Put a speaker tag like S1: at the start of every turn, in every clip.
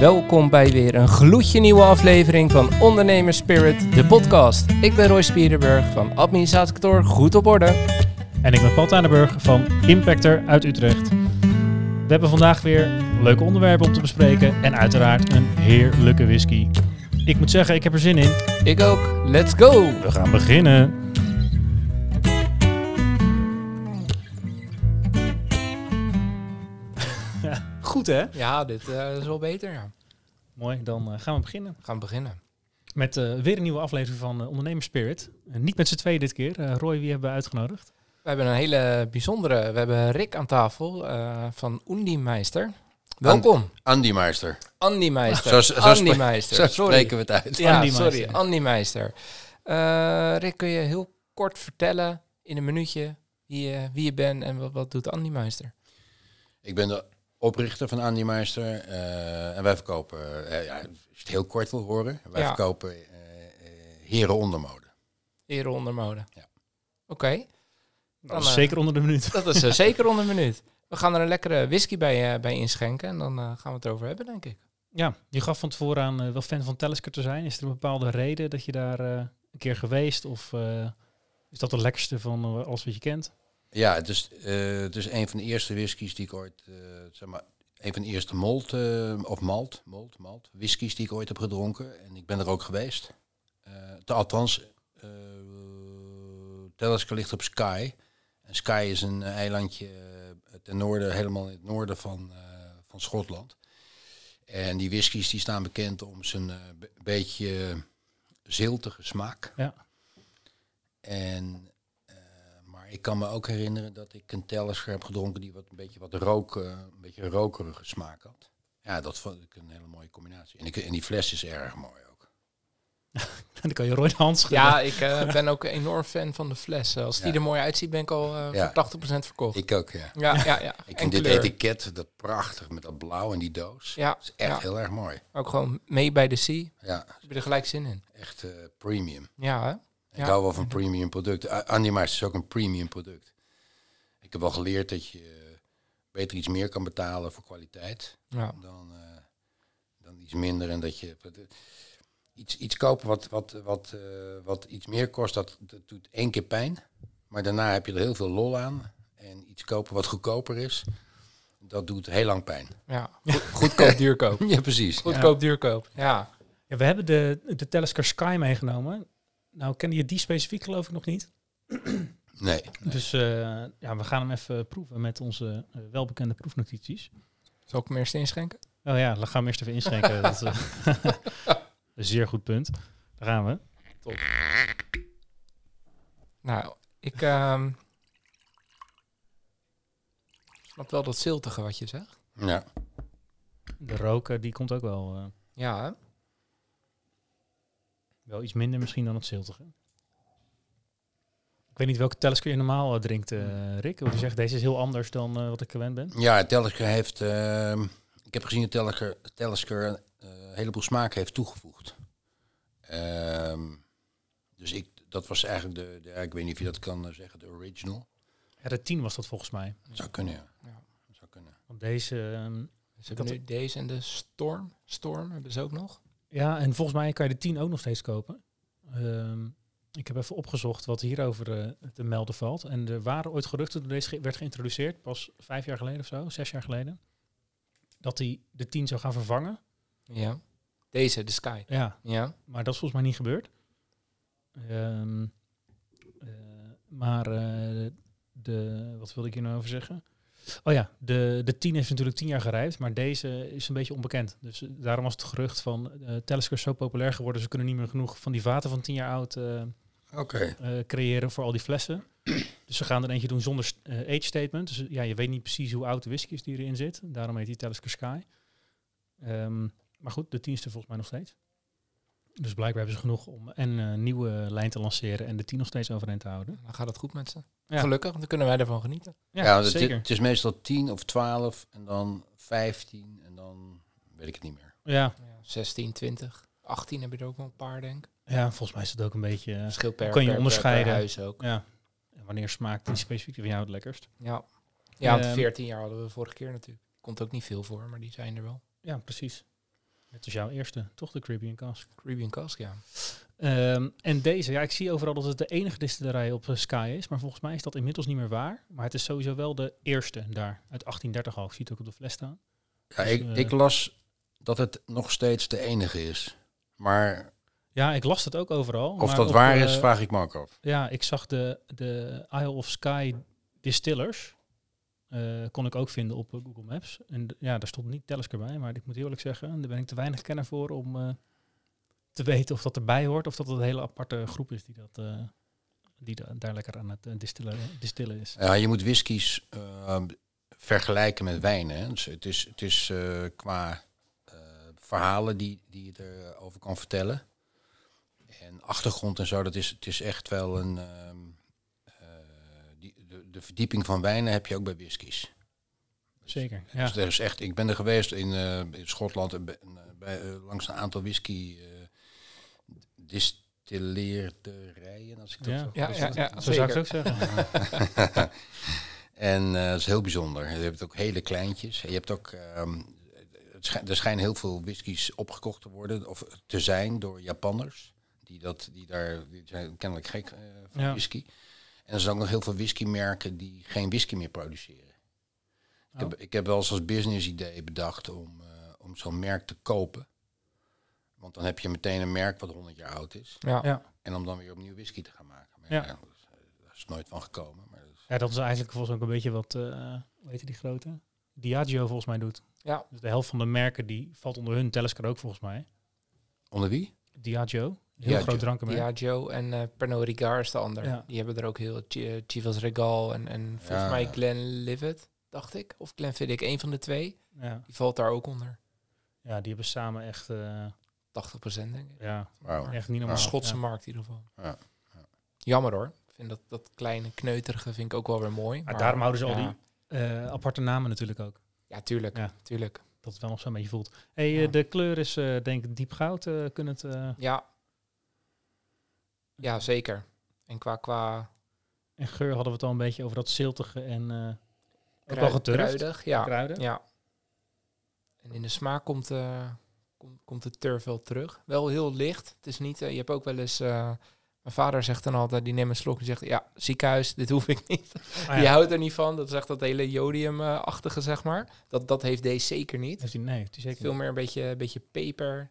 S1: Welkom bij weer een gloedje nieuwe aflevering van Ondernemers Spirit, de podcast. Ik ben Roy Spierenburg van Administratiekantoor Goed op Orde.
S2: En ik ben Paul Tanenburg van Impactor uit Utrecht. We hebben vandaag weer leuke onderwerpen om te bespreken en uiteraard een heerlijke whisky. Ik moet zeggen, ik heb er zin in.
S1: Ik ook. Let's go!
S2: We gaan beginnen. Goed hè?
S1: Ja, dit eh, is wel beter. Ja.
S2: Mooi, dan eh, gaan we beginnen.
S1: We gaan beginnen.
S2: Met eh, weer een nieuwe aflevering van uh, Ondernemers Spirit. Uh, niet met z'n tweeën dit keer. Uh, Roy, wie hebben we uitgenodigd?
S1: We hebben een hele bijzondere. We hebben Rick aan tafel van Undi Meister. Welkom.
S3: Andy Meister.
S1: Andy Meister.
S3: Zo, zo,
S1: Andy Meister.
S3: Zo
S1: sorry.
S3: spreken we het uit.
S1: Ja,
S2: Andy
S1: sorry.
S2: Meister.
S1: Andy Meister. Eh, Rick, kun je heel kort vertellen in een minuutje wie je, wie je bent en wat, wat doet Andy Meister?
S3: Ik ben de oprichter van Andy Meister. eh, en wij verkopen, eh, ja, als je het heel kort wil horen, wij
S1: Ja.
S3: verkopen eh, eh, heren ondermode.
S1: Heren onder mode.
S3: Ja.
S1: Oké,
S2: Dat
S1: Dan,
S2: is zeker onder de minuut.
S1: dat is zeker onder een minuut. We gaan er een lekkere whisky bij, eh, bij inschenken en dan eh, gaan we het erover hebben, denk ik.
S2: Ja, je gaf van tevoren aan wel fan van Talisker te zijn. Is er een bepaalde reden dat je daar eh, een keer geweest? Of eh, is dat de lekkerste van alles wat je kent?
S3: Ja, het is, eh, het is een van de eerste whiskies die ik ooit, eh, zeg maar, een van de eerste malt, eh, of malt, malt, malt, whiskies die ik ooit heb gedronken. En ik ben er ook geweest. Te- althans, Talisker ligt op Skye. En Skye is een eilandje ten noorden, helemaal in het noorden van, van Schotland. En die whiskies die staan bekend om zijn be- beetje ziltige smaak.
S2: Ja.
S3: En ik kan me ook herinneren dat ik een heb gedronken die wat een beetje wat rook, eh, een beetje rokerige smaak had. Ja, dat vond ik een hele mooie combinatie. En, ik, en die fles is erg mooi ook.
S2: dan kan je Roy de hand schudden.
S1: Ja, ik eh, ben ook een enorm fan van de fles. Als die
S3: Ja.
S1: er mooi uitziet, ben ik al eh,
S3: Ja.
S1: voor 80% verkocht.
S3: Ik ook, ja.
S1: ja, ja, ja.
S3: Ik
S1: En
S3: vind dit
S1: kleur.
S3: etiket, dat prachtig met dat blauw en die doos.
S1: Ja,
S3: Dat is echt
S1: ja.
S3: heel erg mooi.
S1: ook gewoon mee bij de sea.
S3: Ja,
S1: Heb je er gelijk zin in?
S3: echt eh, premium.
S1: Ja, hè?
S3: Ik hou wel van premium producten. A- Andy Meister is ook een premium product. Ik heb wel geleerd dat je eh, beter iets meer kan betalen voor kwaliteit
S1: Ja.
S3: dan, eh, dan iets minder. En dat je eh, iets, iets kopen wat, wat, wat, eh, wat iets meer kost, dat, dat doet één keer pijn. Maar daarna heb je er heel veel lol aan. En iets kopen wat goedkoper is, dat doet heel lang pijn.
S1: ja. Goed, goedkoop, duurkoop.
S3: Ja, precies.
S1: Goedkoop, duurkoop. Ja.
S2: Ja, we hebben de, de Talisker Sky meegenomen. Nou, kende je die specifiek geloof ik nog niet.
S3: Nee.
S2: Dus eh, ja, we gaan hem even proeven met onze eh, welbekende proefnotities.
S1: Zal ik hem eerst inschenken?
S2: Oh ja, dan gaan we eerst even inschenken. dat, eh, een zeer goed punt. Daar gaan we.
S1: Nou, ik ehm, snap wel dat ziltige wat je zegt.
S3: Ja.
S2: De rook, eh, die komt ook wel, eh,
S1: Ja, hè?
S2: Wel iets minder misschien dan het ziltige. Ik weet niet welke Talisker je normaal eh, drinkt, eh, Rick. Of je zegt, deze is heel anders dan eh, wat ik gewend ben.
S3: Ja, Talisker heeft. ehm, ik heb gezien dat eh, een heleboel smaak heeft toegevoegd. Ehm, dus ik, dat was eigenlijk de, de. Ik weet niet of je dat kan zeggen, de original.
S2: Ja, de 10 was dat volgens mij.
S3: Zou kunnen, ja.
S1: Ja.
S3: Zou kunnen.
S2: Want deze... ehm,
S1: Ze hebben nu deze en de Storm. Storm hebben ze ook nog.
S2: Ja, en volgens mij kan je de 10 ook nog steeds kopen. Ehm, ik heb even opgezocht wat hierover eh, te melden valt. En er waren ooit geruchten toen deze werd geïntroduceerd, pas vijf jaar geleden of zo, zes jaar geleden, dat hij de 10 zou gaan vervangen.
S1: Ja. Deze, de Sky.
S2: Ja,
S1: Ja.
S2: maar dat is volgens mij niet gebeurd. Ehm, eh, maar eh, de, wat wilde ik hier nou over zeggen? Oh ja, de, de 10 is natuurlijk 10 jaar gerijpt, maar deze is een beetje onbekend. Dus eh, daarom was het gerucht van Talisker is zo populair geworden, ze kunnen niet meer genoeg van die vaten van 10 jaar oud eh, creëren voor al die flessen. dus ze gaan er eentje doen zonder age statement. Dus ja, je weet niet precies hoe oud de whisky is die erin zit. Daarom heet die Talisker Sky. Ehm, maar goed, de 10 is er volgens mij nog steeds. Dus blijkbaar hebben ze genoeg om en een nieuwe lijn te lanceren en de 10 nog steeds overeind te houden.
S1: Dan gaat het goed met ze.
S2: Ja.
S1: Gelukkig, want dan kunnen wij ervan genieten.
S2: Ja,
S3: Ja, want het,
S2: zeker.
S3: het is meestal 10 of 12 en dan 15 en dan weet ik het niet meer.
S2: Ja,
S1: Ja, 16, 20, 18 heb je er ook nog een paar, denk ik.
S2: ja, volgens mij is het ook een beetje... eh,
S1: Verschil per,
S2: kan je
S1: per-
S2: onderscheiden.
S1: per huis ook.
S2: ja, en wanneer smaakt die specifiek van jou het lekkerst?
S1: Ja. Ja, want
S2: Ehm,
S1: 14 jaar hadden we vorige keer natuurlijk. Komt ook niet veel voor, maar die zijn er wel.
S2: Ja, precies. Het is jouw eerste, toch de Caribbean Cask.
S1: Caribbean Cask, ja.
S2: Ehm, en deze, ja, ik zie overal dat het de enige distillerij op eh, Sky is, maar volgens mij is dat inmiddels niet meer waar. Maar het is sowieso wel de eerste daar, uit 1830 al. Ik zie het ook op de fles staan.
S3: Ja,
S2: Dus,
S3: ik,
S2: eh,
S3: ik las dat het nog steeds de enige is. Maar
S2: Ja, ik las het ook overal.
S3: of
S2: maar
S3: dat
S2: op,
S3: waar is, vraag ik me ook af.
S2: Ja, ik zag de, de Isle of Sky Distillers. Eh, kon ik ook vinden op eh, Google Maps. En ja, daar stond niet Talisker bij, maar ik moet eerlijk zeggen, daar ben ik te weinig kenner voor om eh, te weten of dat erbij hoort of dat het een hele aparte groep is die, dat, die da- daar lekker aan het distillen, is.
S3: Ja, je moet whiskies eh, vergelijken met wijnen. Dus het is, het is qua verhalen die, die je erover kan vertellen. En achtergrond en zo, dat is, het is echt wel een... ehm, eh, de, de verdieping van wijnen heb je ook bij whiskies.
S2: Zeker, ja.
S3: Dus er is echt, ik ben er geweest in, eh, in Schotland en bij, eh, bij, eh, langs een aantal whisky eh distilleerderijen, als ik dat
S2: Ja.
S3: zo
S1: Ja,
S3: goed
S1: ja, ja.
S2: Zo zou ik ook zeggen.
S3: en eh dat is heel bijzonder. Je hebt ook hele kleintjes. Je hebt ook, ehm, er schijnen heel veel whiskies opgekocht te worden of te zijn door Japanners. Die, dat, die daar die zijn kennelijk gek van
S2: Ja.
S3: whisky. En er zijn ook nog heel veel whiskymerken die geen whisky meer produceren. Ik,
S2: Oh.
S3: heb, ik heb wel eens als business idee bedacht om, eh, om zo'n merk te kopen. Want dan heb je meteen een merk wat 100 jaar oud is.
S1: Ja.
S2: Ja.
S3: En om dan weer opnieuw whisky te gaan maken. Maar
S2: Ja.
S3: ja. dat, is, eh, daar is nooit van gekomen. Maar dat is-
S2: ja, dat is eigenlijk volgens mij ook een beetje wat, eh hoe heet die grote? Diageo volgens mij doet.
S1: Ja.
S2: Dus de helft van de merken die valt onder hun Talisker ook volgens mij.
S3: onder wie?
S2: Diageo, heel
S3: Diageo.
S2: groot drankenmerk.
S1: Diageo en eh Pernod Ricard is de ander.
S2: Ja.
S1: Die hebben er ook heel... Ch- eh, Chivas Regal en, en volgens
S3: Ja.
S1: mij Glenlivet, dacht ik. Of Glenfiddich, een van de twee.
S2: Ja.
S1: Die valt daar ook onder.
S2: ja, die hebben samen echt, eh,
S1: 80% denk ik.
S2: ja, echt niet normaal.
S1: Een Schotse
S2: Ja.
S1: markt in ieder geval.
S3: Ja, ja.
S1: Jammer hoor. Ik vind dat, dat kleine kneuterige vind ik ook wel weer mooi.
S2: Maar daarom houden ze al
S1: ja.
S2: die eh, aparte namen natuurlijk ook.
S1: Ja, tuurlijk.
S2: Ja.
S1: tuurlijk.
S2: Dat het wel nog zo'n beetje voelt. Hey,
S1: Ja.
S2: de kleur is eh, denk ik diep goud. eh kunnen het, eh,
S1: Ja. Ja, zeker. En qua, qua
S2: en geur hadden we het al een beetje over dat ziltige en eh ook
S1: krui-
S2: geturfd.
S1: kruidig. Ja.
S2: Kruiden.
S1: ja. En in de smaak komt, eh, komt, komt de turf wel terug. Wel heel licht. Het is niet, eh, je hebt ook wel eens... mijn vader zegt dan altijd, die neemt een slok en zegt... Ja, ziekenhuis, dit hoef ik niet.
S2: Ah,
S1: Die houdt er niet van. Dat is echt dat hele jodium-achtige, zeg maar. Dat, dat heeft deze zeker niet.
S2: Heeft hij, nee, heeft hij zeker
S1: Veel meer een beetje, een beetje peper.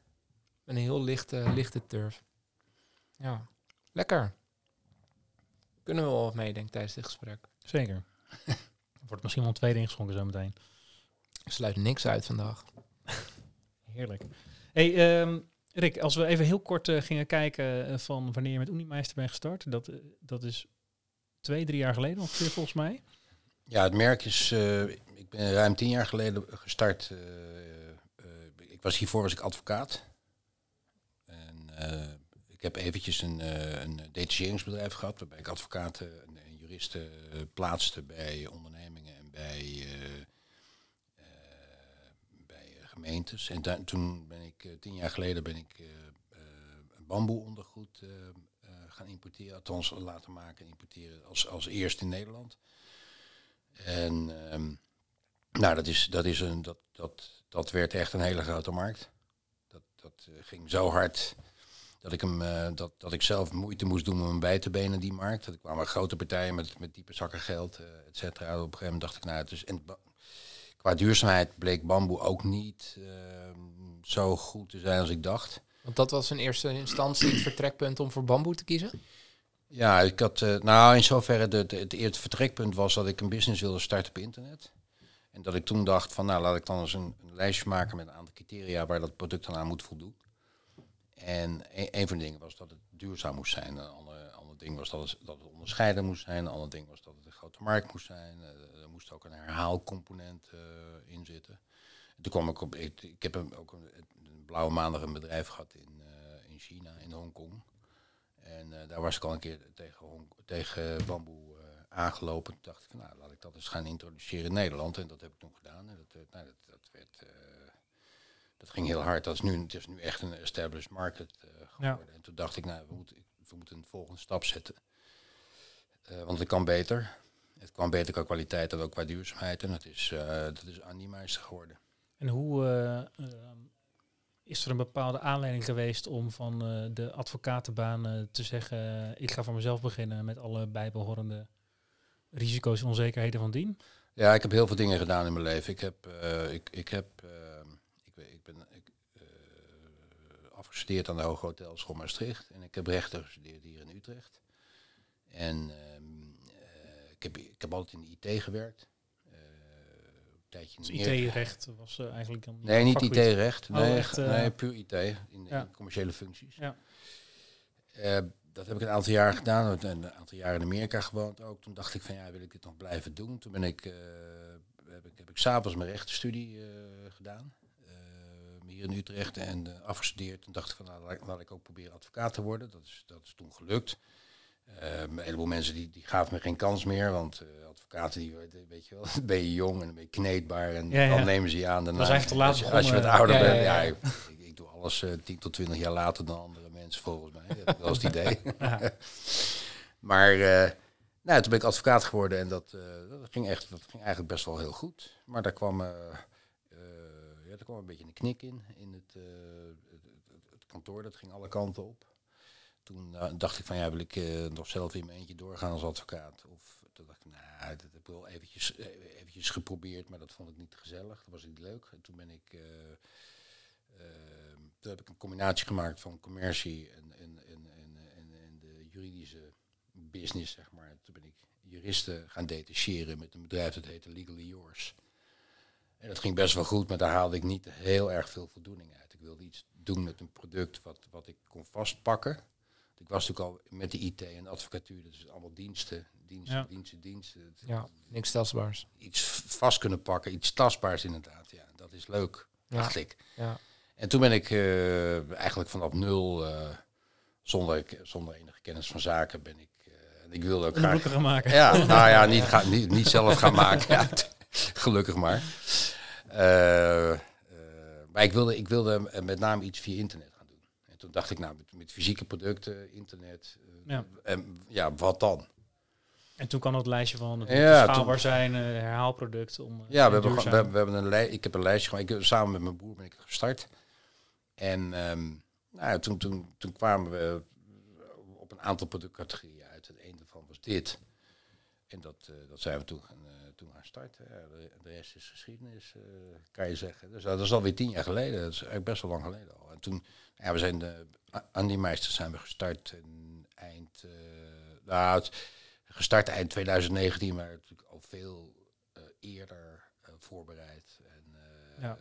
S1: En een heel lichte, lichte turf. Ja, lekker. Kunnen we wel wat mee, denk ik, tijdens dit gesprek.
S2: Zeker. Er wordt misschien wel een tweede ingeschonken zo meteen.
S1: Ik sluit niks uit vandaag.
S2: Heerlijk. Hey, ehm, Rick, als we even heel kort eh, gingen kijken eh, van wanneer je met Unimeister bent gestart. Dat, eh, dat is twee, drie jaar geleden ongeveer volgens mij.
S3: Ja, het merk is. eh, ik ben ruim tien jaar geleden gestart. eh, eh, ik was hiervoor was ik advocaat. En eh, heb eventjes een, eh, een detacheringsbedrijf gehad, waarbij ik advocaten en, en juristen eh, plaatste bij ondernemingen en bij, eh, bij gemeentes. En toen ben ik tien jaar geleden ben ik bamboe ondergoed eh, gaan importeren, althans laten maken en importeren als, als eerst in Nederland. En ehm, nou, dat, is, dat, is een, dat, dat, dat werd echt een hele grote markt. Dat, dat ging zo hard dat ik, hem, eh, dat, dat ik zelf moeite moest doen om hem bij te benen, die markt. Er kwamen grote partijen met, met diepe zakken geld, eh et cetera. Op een gegeven moment dacht ik, nou, het is, en qua duurzaamheid bleek bamboe ook niet ehm, zo goed te zijn als ik dacht.
S1: Want dat was in eerste instantie het vertrekpunt om voor bamboe te kiezen.
S3: Ja, ik had, eh, nou in zoverre de, de, het eerste vertrekpunt was dat ik een business wilde starten op internet. En dat ik toen dacht van, nou laat ik dan eens een, een lijstje maken met een aantal criteria waar dat product dan aan moet voldoen. En een, een van de dingen was dat het duurzaam moest zijn. Een ander, ander ding was dat het, dat het onderscheiden moest zijn. Een ander ding was dat het een grote markt moest zijn. Eh, er moest ook een herhaalcomponent eh in zitten. En toen kwam ik op, ik, heb ook een, een blauwe maandag een bedrijf gehad in, eh, in China, in Hongkong. En daar was ik al een keer tegen, tegen bamboe aangelopen. Toen dacht ik, van, nou, laat ik dat eens gaan introduceren in Nederland. En dat heb ik toen gedaan. En dat, nou, dat, dat, werd, dat ging heel hard. Dat is nu, het is nu echt een established market eh, geworden. En toen dacht ik, nou, we moeten, we moeten een volgende stap zetten. Eh, want het kan beter. Het kan beter qua kwaliteit en ook qua duurzaamheid. En dat is, eh dat is Meister geworden.
S2: En hoe, eh, ehm, is er een bepaalde aanleiding geweest om van de advocatenbaan te zeggen, ik ga voor mezelf beginnen met alle bijbehorende risico's en onzekerheden van dien?
S3: Ja, ik heb heel veel dingen gedaan in mijn leven. Ik heb, ik, ik heb, ben- ik ben eh, afgestudeerd aan de Hoge Hotelschool Maastricht en ik heb rechten gestudeerd hier in Utrecht. En ehm, eh, ik, heb, ik heb altijd in de IT gewerkt. Eh, een
S2: Dus IT-recht was eh, eigenlijk dan
S3: Nee, niet. IT-recht.
S2: Oh,
S3: Nee,
S2: echt,
S3: nee, puur IT. In,
S2: ja.
S3: in commerciële functies.
S2: Ja.
S3: Dat heb ik een aantal jaar gedaan. en Een aantal jaren in Amerika gewoond ook. Toen dacht ik van ja, wil ik dit nog blijven doen? Toen ben ik, heb ik, heb ik s'avonds mijn rechtenstudie gedaan. Eh, hier in Utrecht en eh, afgestudeerd. Toen dacht ik van nou, laat, laat ik ook proberen advocaat te worden. Dat is, dat is toen gelukt. Eh, een heleboel mensen die, die gaven me geen kans meer. Want eh, advocaten, die, weet je wel, dan ben je jong en dan ben je kneedbaar. En
S2: Ja, ja.
S3: dan nemen ze je aan. Daarna,
S2: was eigenlijk te laat
S3: als, je, als je wat ouder bent.
S1: ja.
S3: Ik, doe alles eh 10 tot 20 jaar later dan andere mensen volgens mij. Dat eens het idee. Maar eh, nou, toen ben ik advocaat geworden en dat, dat, ging echt, dat ging eigenlijk best wel heel goed. Maar daar kwam, daar kwam een beetje een knik in. In het, eh, het, kantoor, dat ging alle kanten op. Toen eh, dacht ik van ja, wil ik eh, nog zelf in mijn eentje doorgaan als advocaat? Of toen dacht ik, nou, dat heb ik wel eventjes, eventjes geprobeerd, maar dat vond ik niet gezellig. Dat was niet leuk. En toen ben ik... eh, eh, toen heb ik een combinatie gemaakt van commercie en, en, en, en, en, en de juridische business, zeg maar. Toen ben ik juristen gaan detacheren met een bedrijf dat heette Legally Yours. En dat ging best wel goed, maar daar haalde ik niet heel erg veel voldoening uit. Ik wilde iets doen met een product wat, wat ik kon vastpakken. Ik was natuurlijk al met de IT en advocatuur, dat is allemaal diensten, diensten,
S2: Ja.
S3: diensten, diensten.
S1: Ja, niks telsbaars.
S3: Iets vast kunnen pakken, iets tastbaars inderdaad. Ja, dat is leuk,
S1: Ja.
S3: dacht ik.
S1: Ja.
S3: En toen ben ik eh, eigenlijk vanaf nul, eh, zonder, zonder enige kennis van zaken, ben ik. eh, en ik wilde ook graag.
S2: Gaan maken.
S3: Ja, nou ja, niet, ga, niet, niet zelf gaan maken. Ja, gelukkig maar. Eh, eh, maar ik wilde, ik wilde met name iets via internet gaan doen. En toen dacht ik, nou, met, met fysieke producten, internet, eh,
S2: Ja.
S3: en ja, wat dan?
S2: En toen kan dat lijstje van het
S3: Ja,
S2: schaalbaar
S3: toen-
S2: zijn, eh, herhaalproduct. Om,
S3: Ja, we hebben, gewoon- we, we hebben een lij- ik heb een lijstje gemaakt. Ik, samen met mijn broer ben ik gestart. En ehm, nou, ja, toen, toen, toen kwamen we op een aantal productcategorieën uit. En een daarvan was dit. En dat, dat zijn we toen gaan, toen gaan starten. De, de rest is geschiedenis, eh, kan je zeggen. Dus dat is alweer tien jaar geleden. Dat is eigenlijk best wel lang geleden al. En toen, ja, we zijn de, aan die meisters zijn we gestart in eind, eh, nou, het- gestart eind 2019, maar natuurlijk al veel eh, eerder eh, voorbereid. En eh,
S2: Ja.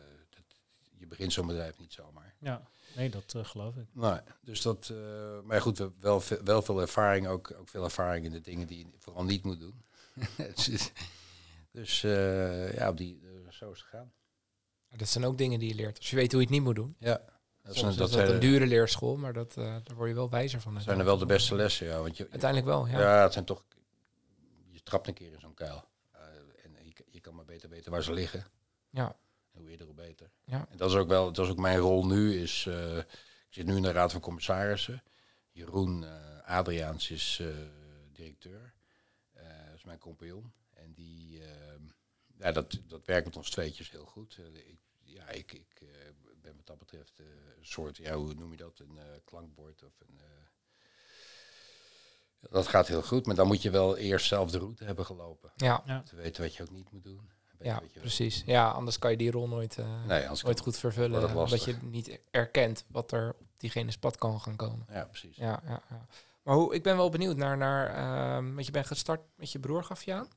S3: je begint zo'n bedrijf niet zomaar.
S2: Ja, nee, dat eh, geloof ik.
S3: Nee, dus dat, eh, maar goed, we hebben wel, veel- wel veel ervaring, ook, ook veel ervaring in de dingen die je vooral niet moet doen. Is- dus eh, ja, op die, eh, zo is het gegaan.
S1: Dat zijn ook dingen die je leert. Als je weet hoe je het niet moet doen.
S3: Ja, dat,
S1: is
S3: dat,
S1: dat
S3: zijn,
S1: een dure leerschool, maar dat, eh, daar word je wel wijzer van.
S3: zijn er wel de beste lessen, ja. Want je,
S1: Uiteindelijk wel, ja.
S3: ja. het zijn toch, je trapt een keer in zo'n kuil. En je, je kan maar beter weten waar ze liggen.
S1: Ja.
S3: Hoe eerder, hoe beter.
S1: Ja.
S3: En dat is ook wel, dat is ook mijn rol nu. Is, ik zit nu in de Raad van Commissarissen. Jeroen Adriaans is directeur. Eh is mijn compagnon. Die, eh, ja, dat, dat werkt met ons tweetjes heel goed. Eh, ik, ja, ik, ik eh, ben wat dat betreft eh, een soort, ja, hoe noem je dat? Een eh, klankbord of een... eh, dat gaat heel goed, maar dan moet je wel eerst zelf de route hebben gelopen.
S1: Ja,
S2: Ja.
S3: Te weten wat je ook niet moet doen.
S1: Ja precies. Ja, anders kan je die rol nooit, eh,
S3: Nee,
S1: nooit goed vervullen. Omdat je niet erkent wat er op diegene's pad kan gaan komen.
S3: Ja, precies.
S1: Ja, ja, ja. Maar hoe, ik ben wel benieuwd naar, naar ehm, want je bent gestart met je broer, gaf je aan?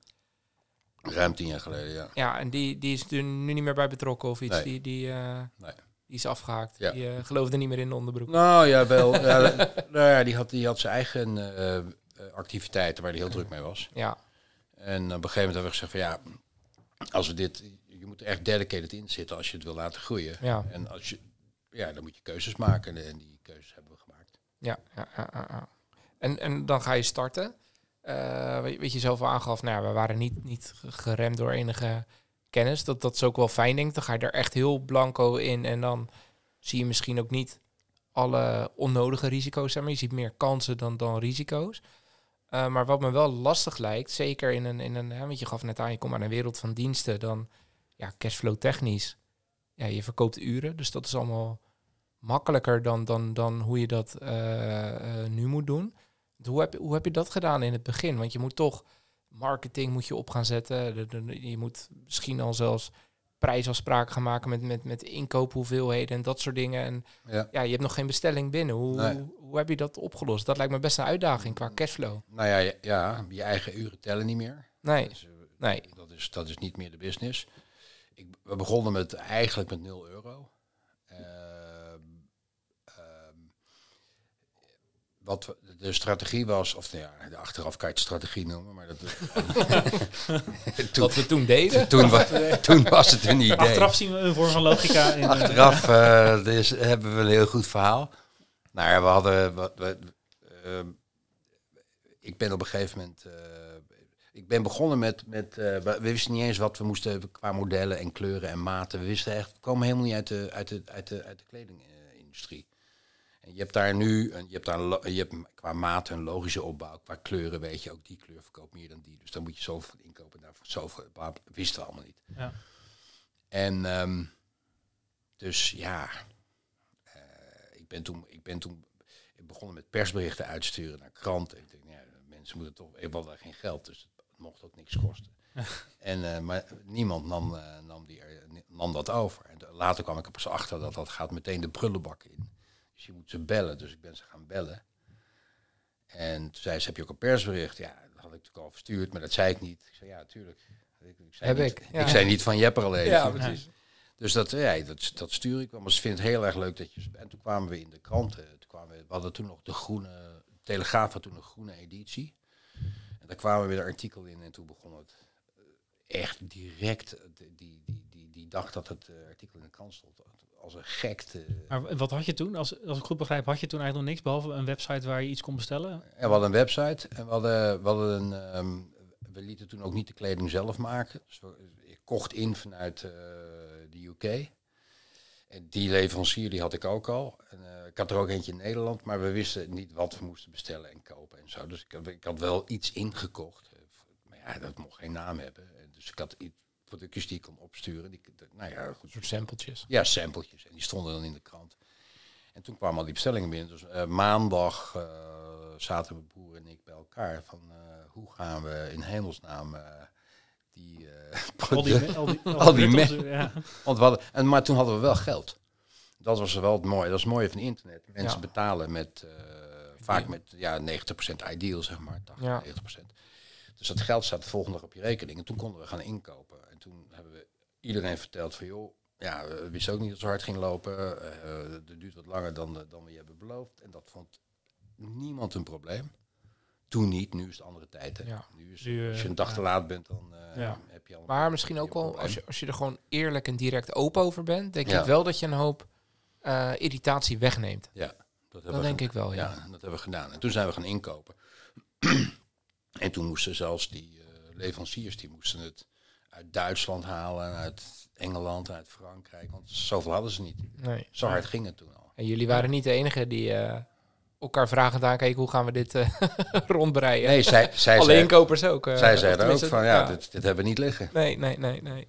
S3: Ruim tien jaar geleden, ja.
S1: Ja, en die, die is er nu niet meer bij betrokken of iets.
S3: Nee.
S1: Die, die, eh,
S3: Nee.
S1: die is afgehaakt.
S3: Ja.
S1: Die eh, geloofde niet meer in de onderbroek.
S3: Nou ja, wel. ja, nou ja, die had, die had zijn eigen eh, activiteiten waar hij heel druk mee was.
S1: Ja,
S3: En op een gegeven moment hebben we gezegd van ja, als we dit, je moet er echt dedicated in zitten als je het wil laten groeien.
S1: ja,
S3: En als je, ja, dan moet je keuzes maken en die keuzes hebben we gemaakt.
S1: ja, ja, ja, ja, ja. En, en dan ga je starten. Eh, weet, je zelf al aangaf, nou, ja, we waren niet, niet geremd door enige kennis. Dat, dat is ook wel fijn, denk ik. Dan ga je er echt heel blanco in en dan zie je misschien ook niet alle onnodige risico's. Maar. Je ziet meer kansen dan, dan risico's. Eh, maar wat me wel lastig lijkt, zeker in een, in een hè, want je gaf net aan, je komt aan een wereld van diensten, dan ja, cashflow technisch. Ja, je verkoopt uren, dus dat is allemaal makkelijker dan, dan, dan hoe je dat eh, nu moet doen. Hoe heb, je- hoe heb je dat gedaan in het begin? Want je moet toch marketing moet je op gaan zetten. Je moet misschien al zelfs prijsafspraken gaan maken met, met, met inkoophoeveelheden en dat soort dingen. En
S3: Ja.
S1: ja, je hebt nog geen bestelling binnen. Hoe,
S3: Nee.
S1: hoe, hoe heb je dat opgelost? Dat lijkt me best een uitdaging qua cashflow.
S3: Nou ja, ja, ja, je eigen uren tellen niet meer.
S1: Nee,
S3: Dus, eh,
S1: nee.
S3: Dat is, dat is niet meer de business. Ik, we begonnen met eigenlijk met 0 euro. Wat de strategie was, of nou ja, de achteraf kan je het strategie noemen, maar dat, toen,
S1: Wat we toen deden.
S3: toen, wa- toen was het een idee.
S2: Achteraf zien we een vorm van logica. In, eh,
S3: Achteraf eh, dus hebben we een heel goed verhaal. Nou ja, we hadden. Wat, we, ehm, ik ben op een gegeven moment. eh, ik ben begonnen met. met eh, we we wisten niet eens wat we moesten qua modellen en kleuren en maten. We wisten echt. We komen helemaal niet uit de, uit de, uit de, uit de kledingindustrie. En je hebt daar nu. Een, je hebt daar een je hebt qua maten een logische opbouw. Qua kleuren weet je ook die kleur verkoopt meer dan die. Dus dan moet je zoveel inkopen. Daarvoor zoveel. wisten we allemaal niet.
S2: Ja.
S3: En ehm, dus ja, eh, ik ben toen, ik ben toen begonnen met persberichten uitsturen naar kranten. Ik denk, ja, mensen moeten toch, ik had daar geen geld, dus het mocht ook niks kosten. en, eh, maar niemand nam, eh, nam, die, nam dat over. En later kwam ik er pas achter dat dat gaat meteen de prullenbak in. Dus je moet ze bellen, dus ik ben ze gaan bellen. En toen zei ze, heb je ook een persbericht? Ja, dat had ik natuurlijk al verstuurd, maar dat zei ik niet. Ik zei, ja, tuurlijk. Ik, ik zei
S1: Heb
S3: niet,
S1: ik, ja.
S3: Ik zei niet van Jepper alleen.
S1: Ja, precies.
S3: Dus dat, ja, dat, dat stuur ik wel. Maar ze vinden het heel erg leuk dat je... En toen kwamen we in de kranten. Toen kwamen we, we hadden toen nog de groene... Telegraaf had toen een groene editie. En daar kwamen weer een artikel in. En toen begon het eh, echt direct... Die, die, die, die, die dag dat het eh, artikel in de krant stond... Als een gek te...
S2: Maar wat had je toen? Als, als ik goed begrijp, had je toen eigenlijk nog niks behalve een website waar je iets kon bestellen?
S3: En we hadden een website. En we hadden, we hadden een... ehm, we lieten toen ook niet de kleding zelf maken. Dus we, ik kocht in vanuit eh, de UK. En die leverancier die had ik ook al. En, eh, ik had er ook eentje in Nederland, maar we wisten niet wat we moesten bestellen en kopen en zo. Dus ik, had- ik had wel iets ingekocht. Eh, Maar ja, dat mocht geen naam hebben. En Dus ik had iets, productjes die ik kon opsturen. Die, nou ja, goed.
S1: Een soort sampletjes.
S3: Ja, sampletjes. En die stonden dan in de krant. En toen kwamen al die bestellingen binnen. Dus eh, maandag eh, zaten mijn broer en ik bij elkaar. Van eh, hoe gaan we in hemelsnaam eh, die, eh
S2: Al die,
S3: producten-
S2: al die, al
S3: Al die
S2: producten, ja.
S3: want we hadden, en, maar toen hadden we wel geld. Dat was wel het mooie. Dat is het mooie van internet. Mensen
S1: Ja.
S3: betalen met eh, vaak met ja, 90% ideal, zeg maar. 80,
S1: Ja.
S3: 90%. Dus dat geld staat de volgende dag op je rekening. En toen konden we gaan inkopen. En toen hebben we iedereen verteld van joh, ja, we wisten ook niet dat het zo hard ging lopen. Eh het duurt wat langer dan, dan we je hebben beloofd. En dat vond niemand een probleem. Toen niet, nu is het andere tijd. Hè.
S1: Ja.
S3: Nu is,
S2: Nu, eh,
S3: als je een dag te laat bent, dan eh,
S2: Ja.
S3: heb je allemaal...
S1: Maar misschien ook wel, als je, als je er gewoon eerlijk en direct open over bent, denk
S3: Ja.
S1: ik wel dat je een hoop eh, irritatie wegneemt.
S3: Ja, dat, we
S1: denk ik wel, ja.
S3: Ja, dat hebben we gedaan. En toen zijn we gaan inkopen. en toen moesten zelfs die eh, leveranciers, die moesten het uit Duitsland halen, en uit Engeland, en uit Frankrijk. Want zoveel hadden ze niet.
S1: Nee.
S3: Zo hard ging het toen al.
S1: En jullie waren niet de enige die eh, elkaar vragend aankeken, hoe gaan we dit eh rondbreien?
S3: Nee, zij, zij,
S1: Alle inkopers ook. eh,
S3: zij zeiden ook van, ja, Dit, dit hebben we niet liggen.
S1: Nee, nee, nee, nee.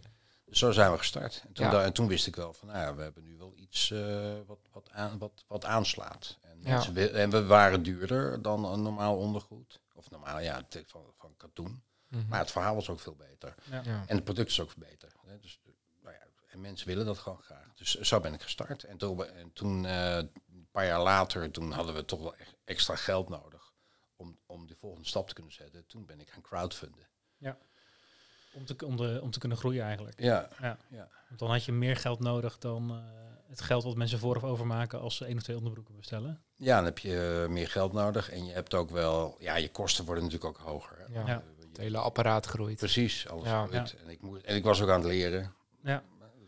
S3: Zo zijn we gestart. En toen,
S1: Ja.
S3: da- en toen wist ik wel van, nou ja, we hebben nu wel iets eh, wat, wat, aan, wat, wat aanslaat. En,
S1: Ja.
S3: wi- en we waren duurder dan een normaal ondergoed. Of normaal, ja, het- van, van katoen.
S1: Mhm.
S3: Maar het verhaal was ook veel beter.
S2: Ja.
S1: ja.
S3: En het product is ook verbeterd. Hè? Dus, eh, nou ja, en mensen willen dat gewoon graag. Dus zo ben ik gestart. En toen, en toen eh, een paar jaar later, toen hadden we toch wel echt extra geld nodig om, om de volgende stap te kunnen zetten. Toen ben ik gaan crowdfunden.
S2: Om, te, om, de, om te kunnen groeien eigenlijk.
S3: Ja,
S2: Ja.
S3: ja.
S2: Want dan had je meer geld nodig dan eh, het geld wat mensen vooraf overmaken als ze één of twee onderbroeken bestellen.
S3: ja, dan heb je eh, meer geld nodig. En je hebt ook wel, ja, je kosten worden natuurlijk ook hoger. Hè?
S1: Ja. Hele apparaat groeit.
S3: Precies, alles
S1: Ja.
S3: groeit. En, ik moest, en ik was ook aan het leren.
S2: Ja.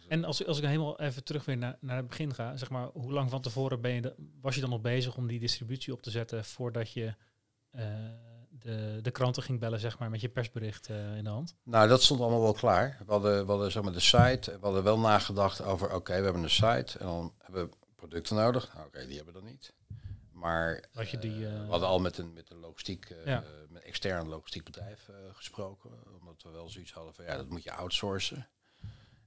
S2: En als, als ik helemaal even terug weer naar, naar het begin ga, zeg maar, hoe lang van tevoren ben je de- was je dan nog bezig om die distributie op te zetten voordat je eh, de, de kranten ging bellen, zeg maar, met je persbericht eh, in de hand?
S3: Nou, dat stond allemaal wel klaar. We hadden, we hadden zeg maar, de site. We hadden wel nagedacht over, oké, we hebben een site. En dan hebben we producten nodig. Nou, oké, die hebben we dan niet. Maar
S2: Had je die,
S3: eh,
S2: eh,
S3: we hadden al met een, met een logistiek, eh,
S2: Ja.
S3: met een extern logistiek bedrijf gesproken. Omdat we wel zoiets hadden van, ja, dat moet je outsourcen.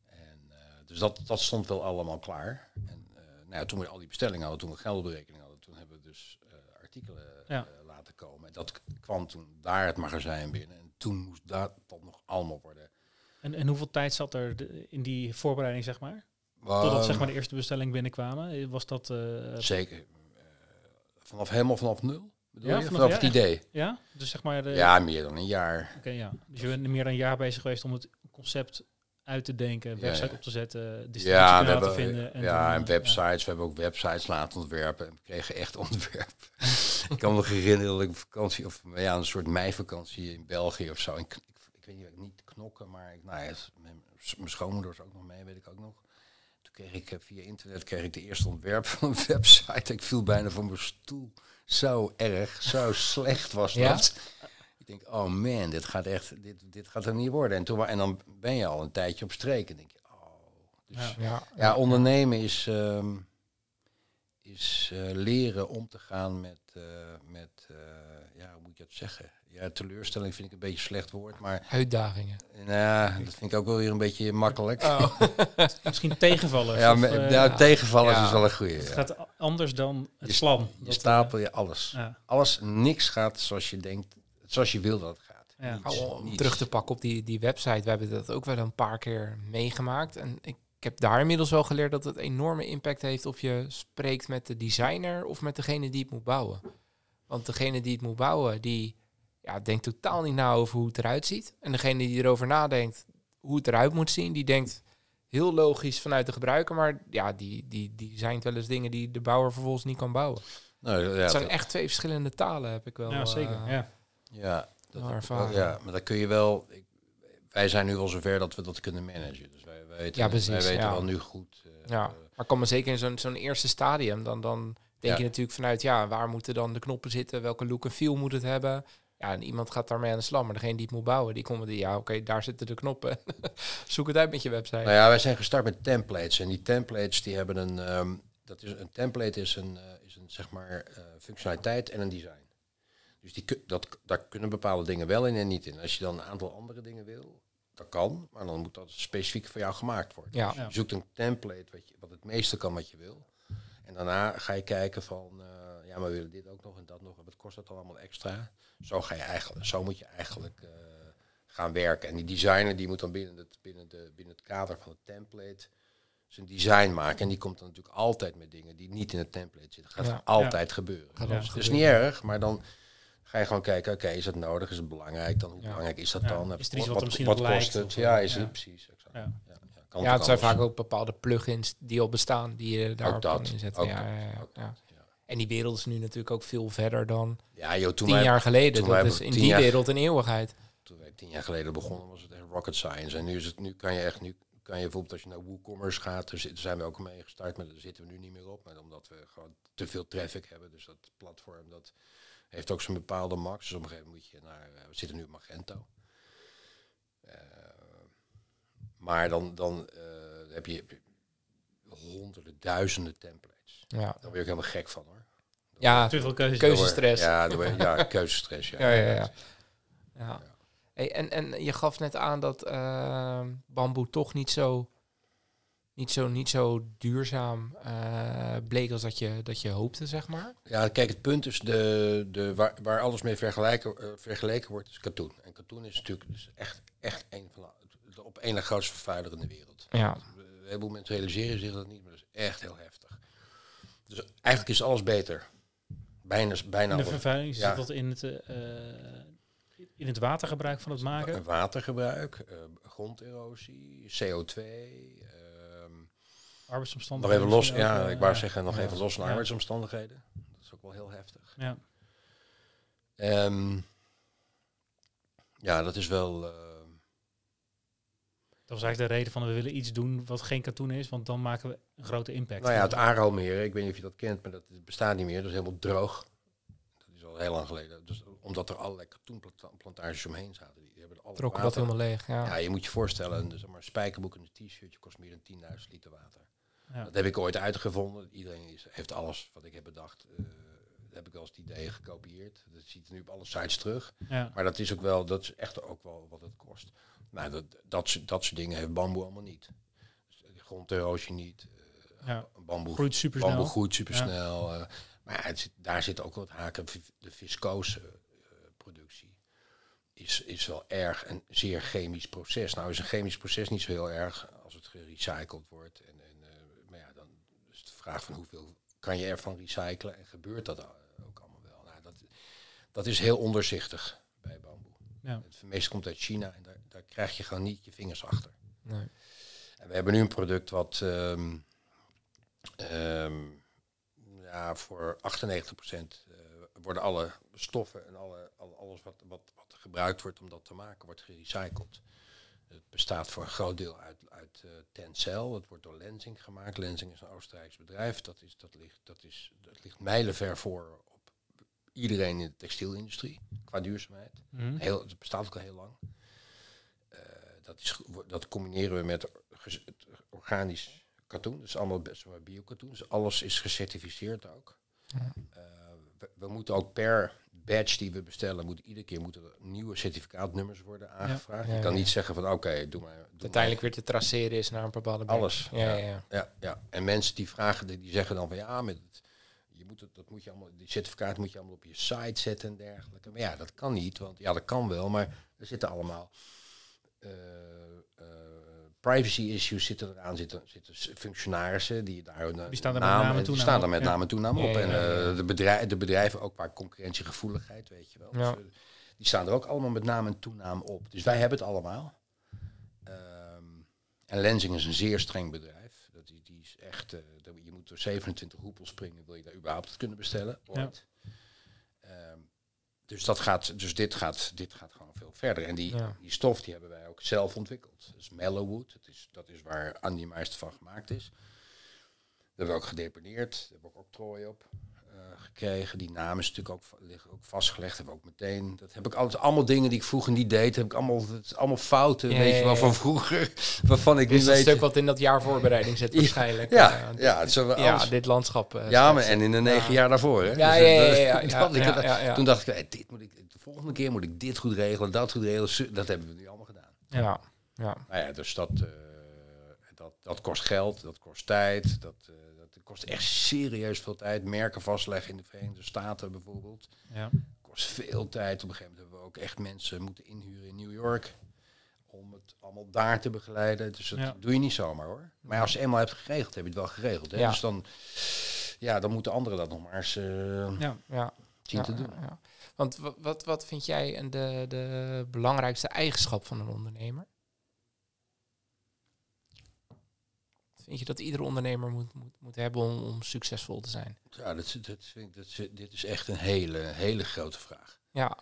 S3: En, dus dat, dat stond wel allemaal klaar. En, Nou ja, toen we al die bestellingen hadden, toen we geldberekening hadden, toen hebben we dus artikelen
S2: Ja.
S3: laten komen. En dat kwam toen daar het magazijn binnen. En toen moest dat, dat nog allemaal worden.
S2: En, en hoeveel tijd zat er in die voorbereiding, zeg maar? Totdat
S3: Ehm,
S2: zeg maar, de eerste bestelling binnenkwamen? Was dat...
S3: Zeker. Vanaf helemaal vanaf nul? Bedoel
S2: Ja,
S3: je?
S2: vanaf-
S3: Vanaf,
S2: ja,
S3: het idee?
S2: ja? Dus zeg maar... De,
S3: Ja, meer dan een jaar.
S2: Oké, ja. Dus je bent meer dan een jaar bezig geweest om het concept uit te denken,
S3: Ja,
S2: website
S3: ja.
S2: op te zetten,
S3: Ja, we
S2: distributiekanaal te vinden. En
S3: ja,
S2: dan,
S3: en websites. We hebben ook websites laten ontwerpen. En we kregen echt ontwerp. ik kan me nog herinneren dat ik op vakantie, of ja, een soort meivakantie in België of zo. Ik, ik, ik weet niet, niet knokken, maar ik, nou ja, mijn, mijn schoonmoeder was ook nog mee, weet ik ook nog. Kreeg ik eh, via internet kreeg ik de eerste ontwerp van een website. Ik viel bijna van mijn stoel. Zo erg, zo slecht was
S1: Ja?
S3: dat. Ik denk, oh man, dit gaat echt, dit, dit gaat er niet worden. En, toen, en dan ben je al een tijdje op streek. En denk je, oh. Dus,
S2: Ja.
S3: ja.
S1: Ja,
S3: ondernemen is, ehm, is eh, leren om te gaan met, eh, met eh, ja, hoe moet je dat zeggen? Ja, teleurstelling vind ik een beetje een slecht woord, maar
S1: Uitdagingen.
S3: nou, ja, dat vind ik ook wel weer een beetje makkelijk.
S1: Oh.
S2: Misschien tegenvallen.
S3: ja,
S2: of,
S3: nou, tegenvallers
S1: ja.
S3: is wel een goeie.
S2: Het
S3: ja.
S2: gaat anders dan het
S3: Je-
S2: slam.
S3: Je
S2: Dat,
S3: stapel je alles.
S2: ja,
S3: Alles, niks gaat zoals je denkt, zoals je wil dat het gaat.
S2: Ja.
S3: Niets,
S1: Nou, om
S3: niets.
S1: terug te pakken op die, die website, we hebben dat ook wel een paar keer meegemaakt. En ik, ik heb daar inmiddels wel geleerd dat het enorme impact heeft of je spreekt met de designer of met degene die het moet bouwen. Want degene die het moet bouwen, die ja, denkt totaal niet na over hoe het eruit ziet. En degene die erover nadenkt hoe het eruit moet zien, die denkt heel logisch vanuit de gebruiker. Maar ja, die, die, die designt wel eens dingen die de bouwer vervolgens niet kan bouwen.
S3: Nou, ja,
S1: het zijn echt twee verschillende talen, heb ik wel.
S2: ja, zeker.
S1: eh,
S2: ja.
S3: Ja, dat,
S1: Wel
S3: dat-
S1: ervaren.
S3: ja, maar dat kun je wel. Ik, wij zijn nu wel zover dat we dat kunnen managen. Dus
S1: Ja, precies,
S3: wij weten
S1: ja.
S3: wel nu goed. eh,
S1: Ja, maar kan me zeker in zo'n zo'n eerste stadium, dan, dan denk
S3: Ja.
S1: je natuurlijk vanuit, ja, waar moeten dan de knoppen zitten, welke look en feel moet het hebben. Ja, en iemand gaat daarmee aan de slag, maar degene die het moet bouwen, die komt met die, ja, oké, daar zitten de knoppen. Zoek het uit met je website.
S3: nou ja, wij zijn gestart met templates. En die templates die hebben een. ehm, dat is, een template is een, eh, is een zeg maar eh, functionaliteit en een design. Dus die, dat, daar kunnen bepaalde dingen wel in en niet in. Als je dan een aantal andere dingen wil, dat kan, maar dan moet dat specifiek voor jou gemaakt worden.
S1: Ja.
S2: Ja.
S3: Je zoekt een template wat, je, wat het meeste kan wat je wil. En daarna ga je kijken van, eh, ja, maar we willen dit ook nog en dat nog. En wat kost dat dan allemaal extra? Zo, ga je eigenlijk, zo moet je eigenlijk eh, gaan werken. En die designer die moet dan binnen het, binnen, de, binnen het kader van het template zijn design maken. En die komt dan natuurlijk altijd met dingen die niet in het template zitten. Dat gaat
S1: Ja.
S3: altijd gebeuren.
S1: Gaat
S3: Het is
S1: gebeuren.
S3: niet erg, maar dan ga je gewoon kijken, oké, is het nodig? Is het belangrijk? Dan hoe
S1: Ja.
S3: belangrijk is dat
S2: Ja.
S3: dan?
S2: Is er iets wat misschien op
S3: kost
S2: lijkt
S3: het? Ja, is
S2: ja.
S3: het precies. Exact.
S2: Ja.
S3: Ja, ja, kan
S1: Ja, het zijn vaak ook bepaalde plugins die al bestaan, die je daar kan inzetten.
S3: ook
S1: ja,
S3: dat,
S1: ja, ja,
S3: ook
S1: ja.
S3: dat, ja.
S1: En die wereld is nu natuurlijk ook veel verder dan
S3: Ja, joh, toen
S1: tien
S3: wij,
S1: jaar geleden. Dat is in die
S3: jaar-
S1: wereld een eeuwigheid.
S3: toen wij tien jaar geleden begonnen, was het echt rocket science. En nu is het, nu kan je echt, nu kan je bijvoorbeeld als je naar WooCommerce gaat, daar zijn we ook mee gestart, maar daar zitten we nu niet meer op. Maar omdat we gewoon te veel traffic hebben, dus dat platform dat heeft ook zijn bepaalde max. Dus op een gegeven moment moet je naar, eh, we zitten nu op Magento. Eh, maar dan, dan eh, heb je honderden, duizenden templates.
S1: Ja,
S3: Daar word je ook helemaal gek van hoor.
S1: ja
S2: Te veel
S1: Keuzestress.
S3: Ja, ja keuzestress. Ja.
S1: Ja, ja, ja. Ja. Hey, en, en je gaf net aan dat ehm, bamboe toch niet zo, niet zo, niet zo duurzaam eh, bleek als dat je, dat je hoopte, zeg maar.
S3: Ja, kijk, het punt is de, de, waar, waar alles mee vergelijken, eh, vergeleken wordt, is katoen. En katoen is natuurlijk dus echt, echt een van de, op één na grootste vervuiler in de wereld.
S1: Ja.
S3: Een heleboel mensen realiseren zich dat niet, maar dat is echt heel heftig. Dus eigenlijk is alles beter. Bijna, bijna
S2: de vervuiling
S3: Ja.
S2: zit dat in het, eh, eh, in het watergebruik van het maken.
S3: Watergebruik, eh, gronderosie, CO2. Ehm, nog
S2: arbeidsomstandigheden.
S3: even los,
S2: ook,
S3: ja,
S2: eh,
S3: ik wou
S2: ja.
S3: zeggen, nog
S1: Ja.
S3: even los van
S2: Ja.
S3: arbeidsomstandigheden. Dat is ook wel heel heftig.
S2: Ja.
S3: Ehm, ja, dat is wel. ehm,
S2: Dat was eigenlijk de reden van we willen iets doen wat geen katoen is, want dan maken we een grote impact.
S3: nou ja, het Aralmeer, ik weet niet of je dat kent, maar dat bestaat niet meer. Dat is helemaal droog. Dat is al heel lang geleden. Dus omdat er allerlei katoenplantages omheen zaten. Die hebben alle
S1: Trokken dat helemaal leeg. Ja.
S3: Ja, je moet je voorstellen, een zeg maar, spijkerbroek en een t-shirtje kost meer dan 10.000 liter water.
S2: Ja.
S3: Dat heb ik ooit uitgevonden. Iedereen is, heeft alles wat ik heb bedacht, eh, dat heb ik als het idee gekopieerd. Dat ziet er nu op alle sites terug.
S2: Ja.
S3: Maar dat is ook wel, dat is echt ook wel wat het kost. Nou, dat, dat, soort- dat soort dingen heeft bamboe allemaal niet. Dus de gronderosie niet, eh,
S2: Ja.
S3: Bamboe
S2: Groeit supersnel.
S3: Bamboe groeit supersnel. eh, maar het daar zit ook wat haken. De viscose eh, productie is, is wel erg een zeer chemisch proces. Nou is een chemisch proces niet zo heel erg als het gerecycled wordt. En, en, eh, maar ja, dan is het de vraag van hoeveel kan je ervan recyclen en gebeurt dat eh, ook allemaal wel. Nou, dat, dat is heel onderzichtig bij bamboe.
S2: Ja.
S3: Het meeste komt uit China en daar, daar krijg je gewoon niet je vingers achter.
S1: Nee.
S3: En we hebben nu een product wat ehm, ehm, ja, voor 98% eh worden alle stoffen en alle, alle- alles wat, wat, wat gebruikt wordt om dat te maken, wordt gerecycled. Het bestaat voor een groot deel uit, uit eh, Tencel. Het wordt door Lenzing gemaakt. Lenzing is een Oostenrijks bedrijf. Dat, is, dat, ligt, dat, is, dat ligt mijlenver voor op iedereen in de textielindustrie qua duurzaamheid.
S2: Mhm.
S3: Heel, het bestaat ook al heel lang. Eh, dat, is, dat combineren we met organisch katoen. Dus allemaal best wel bio-katoen. Dus alles is gecertificeerd ook.
S1: Ja.
S3: Eh, we, we moeten ook per badge die we bestellen, moet iedere keer moeten er nieuwe certificaatnummers worden aangevraagd.
S1: Ja,
S3: Je kan niet zeggen van oké, doe maar. Doe
S1: Uiteindelijk weer te traceren is naar een bepaalde bank.
S3: Alles.
S1: Ja, ja, ja.
S3: ja, ja. En mensen die vragen, die zeggen dan van ja, met het, je moet het, dat moet je allemaal, die certificaat moet je allemaal op je site zetten en dergelijke. Maar ja, dat kan niet, want ja, dat kan wel, maar er zitten allemaal eh, eh, privacy issues zitten eraan, zitten, zitten functionarissen die daar hun
S2: Die staan er met
S3: naam-
S2: en toenaam
S3: staan er met naam en toenaam op. En eh, de, bedrijven, de bedrijven ook qua concurrentiegevoeligheid, weet je wel. Dus, eh, die staan er ook allemaal met naam en toenaam op. Dus wij hebben het allemaal. Ehm, en Lenzing is een zeer streng bedrijf. Dat die, die is echt, eh, je moet door 27 hoepels springen, wil je daar überhaupt het kunnen bestellen. Ooit. Dus, dat gaat, dus dit, gaat, dit gaat gewoon veel verder. En die,
S1: Ja.
S3: die stof die hebben wij ook zelf ontwikkeld. Dat is Mellowwood. Dat is, dat is waar Andy Meister van gemaakt is. Dat hebben we ook gedeponeerd. Daar hebben we ook octrooi op gekregen. Die naam is natuurlijk ook, liggen ook vastgelegd. Hebben we ook meteen. Dat heb ik altijd allemaal dingen die ik vroeger niet deed. Heb ik allemaal, het is allemaal fouten,
S1: Ja,
S3: weet
S1: ja,
S3: je wel, van vroeger. Waarvan ik
S1: Dit een
S3: weet.
S1: stuk wat in dat jaar voorbereiding zit waarschijnlijk.
S3: ja,
S1: Eh,
S3: ja, wel
S1: ja, dit landschap. eh,
S3: ja, maar en in de negen
S1: Ja.
S3: jaar daarvoor. Hè?
S1: Ja,
S3: Dus,
S1: ja,
S3: eh,
S1: ja, ja,
S3: dat
S1: ja,
S3: had ik-
S1: ja, ja, ja.
S3: Toen dacht ik, hey, dit moet ik, de volgende keer moet ik dit goed regelen, dat goed regelen. Dat hebben we nu allemaal gedaan.
S1: Ja, ja.
S3: Nou ja, dus dat, eh, dat, dat kost geld, dat kost tijd, eh, dat kost echt serieus veel tijd. Merken vastleggen in de Verenigde Staten bijvoorbeeld.
S2: Ja.
S3: Kost veel tijd. Op een gegeven moment hebben we ook echt mensen moeten inhuren in New York. Om het allemaal daar te begeleiden. Dus dat
S2: Ja.
S3: doe je niet zomaar hoor. Maar als je eenmaal hebt geregeld, heb je het wel geregeld. Hè?
S1: Ja.
S3: Dus dan, ja, dan moeten anderen dat nog maar eens eh,
S2: Ja.
S1: ja.
S3: zien
S1: ja,
S3: te doen.
S1: ja, ja. Want wa- wat, wat vind jij een- de, de belangrijkste eigenschap van een ondernemer? Vind je dat iedere ondernemer moet, moet, moet hebben om, om succesvol te zijn?
S3: Ja, dat, dat, vind ik- dat, dit is echt een hele, hele grote vraag.
S1: Ja,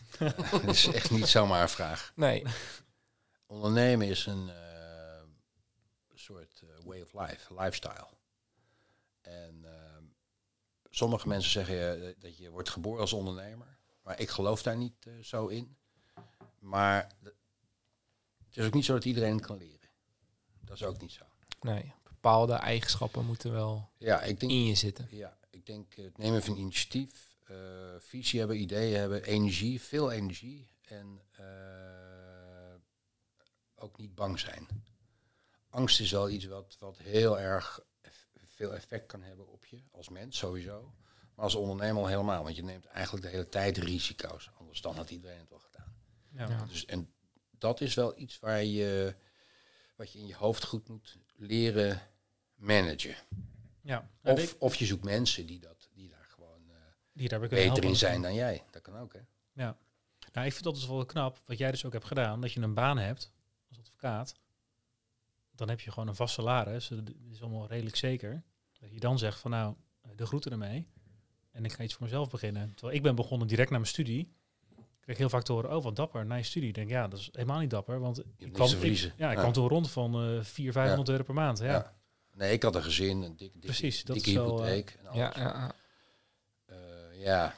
S3: Het is echt niet zomaar een vraag.
S1: nee.
S3: Ondernemen is een eh, soort eh, way of life, lifestyle. En ehm, sommige mensen zeggen eh, dat je wordt geboren als ondernemer. Maar ik geloof daar niet zo in. Maar het is ook niet zo dat iedereen het kan leren. Dat is ook niet zo.
S1: Nee, bepaalde eigenschappen moeten wel
S3: Ja, ik denk,
S1: in je zitten.
S3: ja, ik denk het nemen van initiatief, eh, visie hebben, ideeën hebben, energie, veel energie. En eh, ook niet bang zijn. Angst is wel iets wat, wat heel erg eff- veel effect kan hebben op je als mens sowieso. Maar als ondernemer al helemaal, want je neemt eigenlijk de hele tijd risico's. Anders dan had iedereen het wel gedaan.
S2: Ja.
S1: Ja.
S3: Dus, en dat is wel iets waar je, wat je in je hoofd goed moet leren managen.
S2: Ja.
S3: Of, of je zoekt mensen die, dat, die daar gewoon eh,
S2: die daar
S3: beter
S2: helpen.
S3: in zijn dan jij. Dat kan ook, hè?
S2: Ja. Nou, ik vind dat dus wel knap, wat jij dus ook hebt gedaan, dat je een baan hebt als advocaat. Dan heb je gewoon een vast salaris, dat is allemaal redelijk zeker. Dat je dan zegt van nou, de groeten ermee. En ik ga iets voor mezelf beginnen. Terwijl ik ben begonnen direct na mijn studie. Ik heel vaak te horen, oh wat dapper, na je studie. Ik denk, ja, dat is helemaal niet dapper. Want ik kwam, ik,
S3: verliezen.
S2: ja, ik
S3: Ja.
S2: kwam toen rond van eh 400, 500 euro per maand. Ja,
S3: Ja. Nee, ik had een gezin, een dikke, dikke,
S2: Precies, dat
S3: dikke
S2: is wel,
S3: hypotheek. en alles.
S1: Ja, ja, ja.
S3: Eh, ja.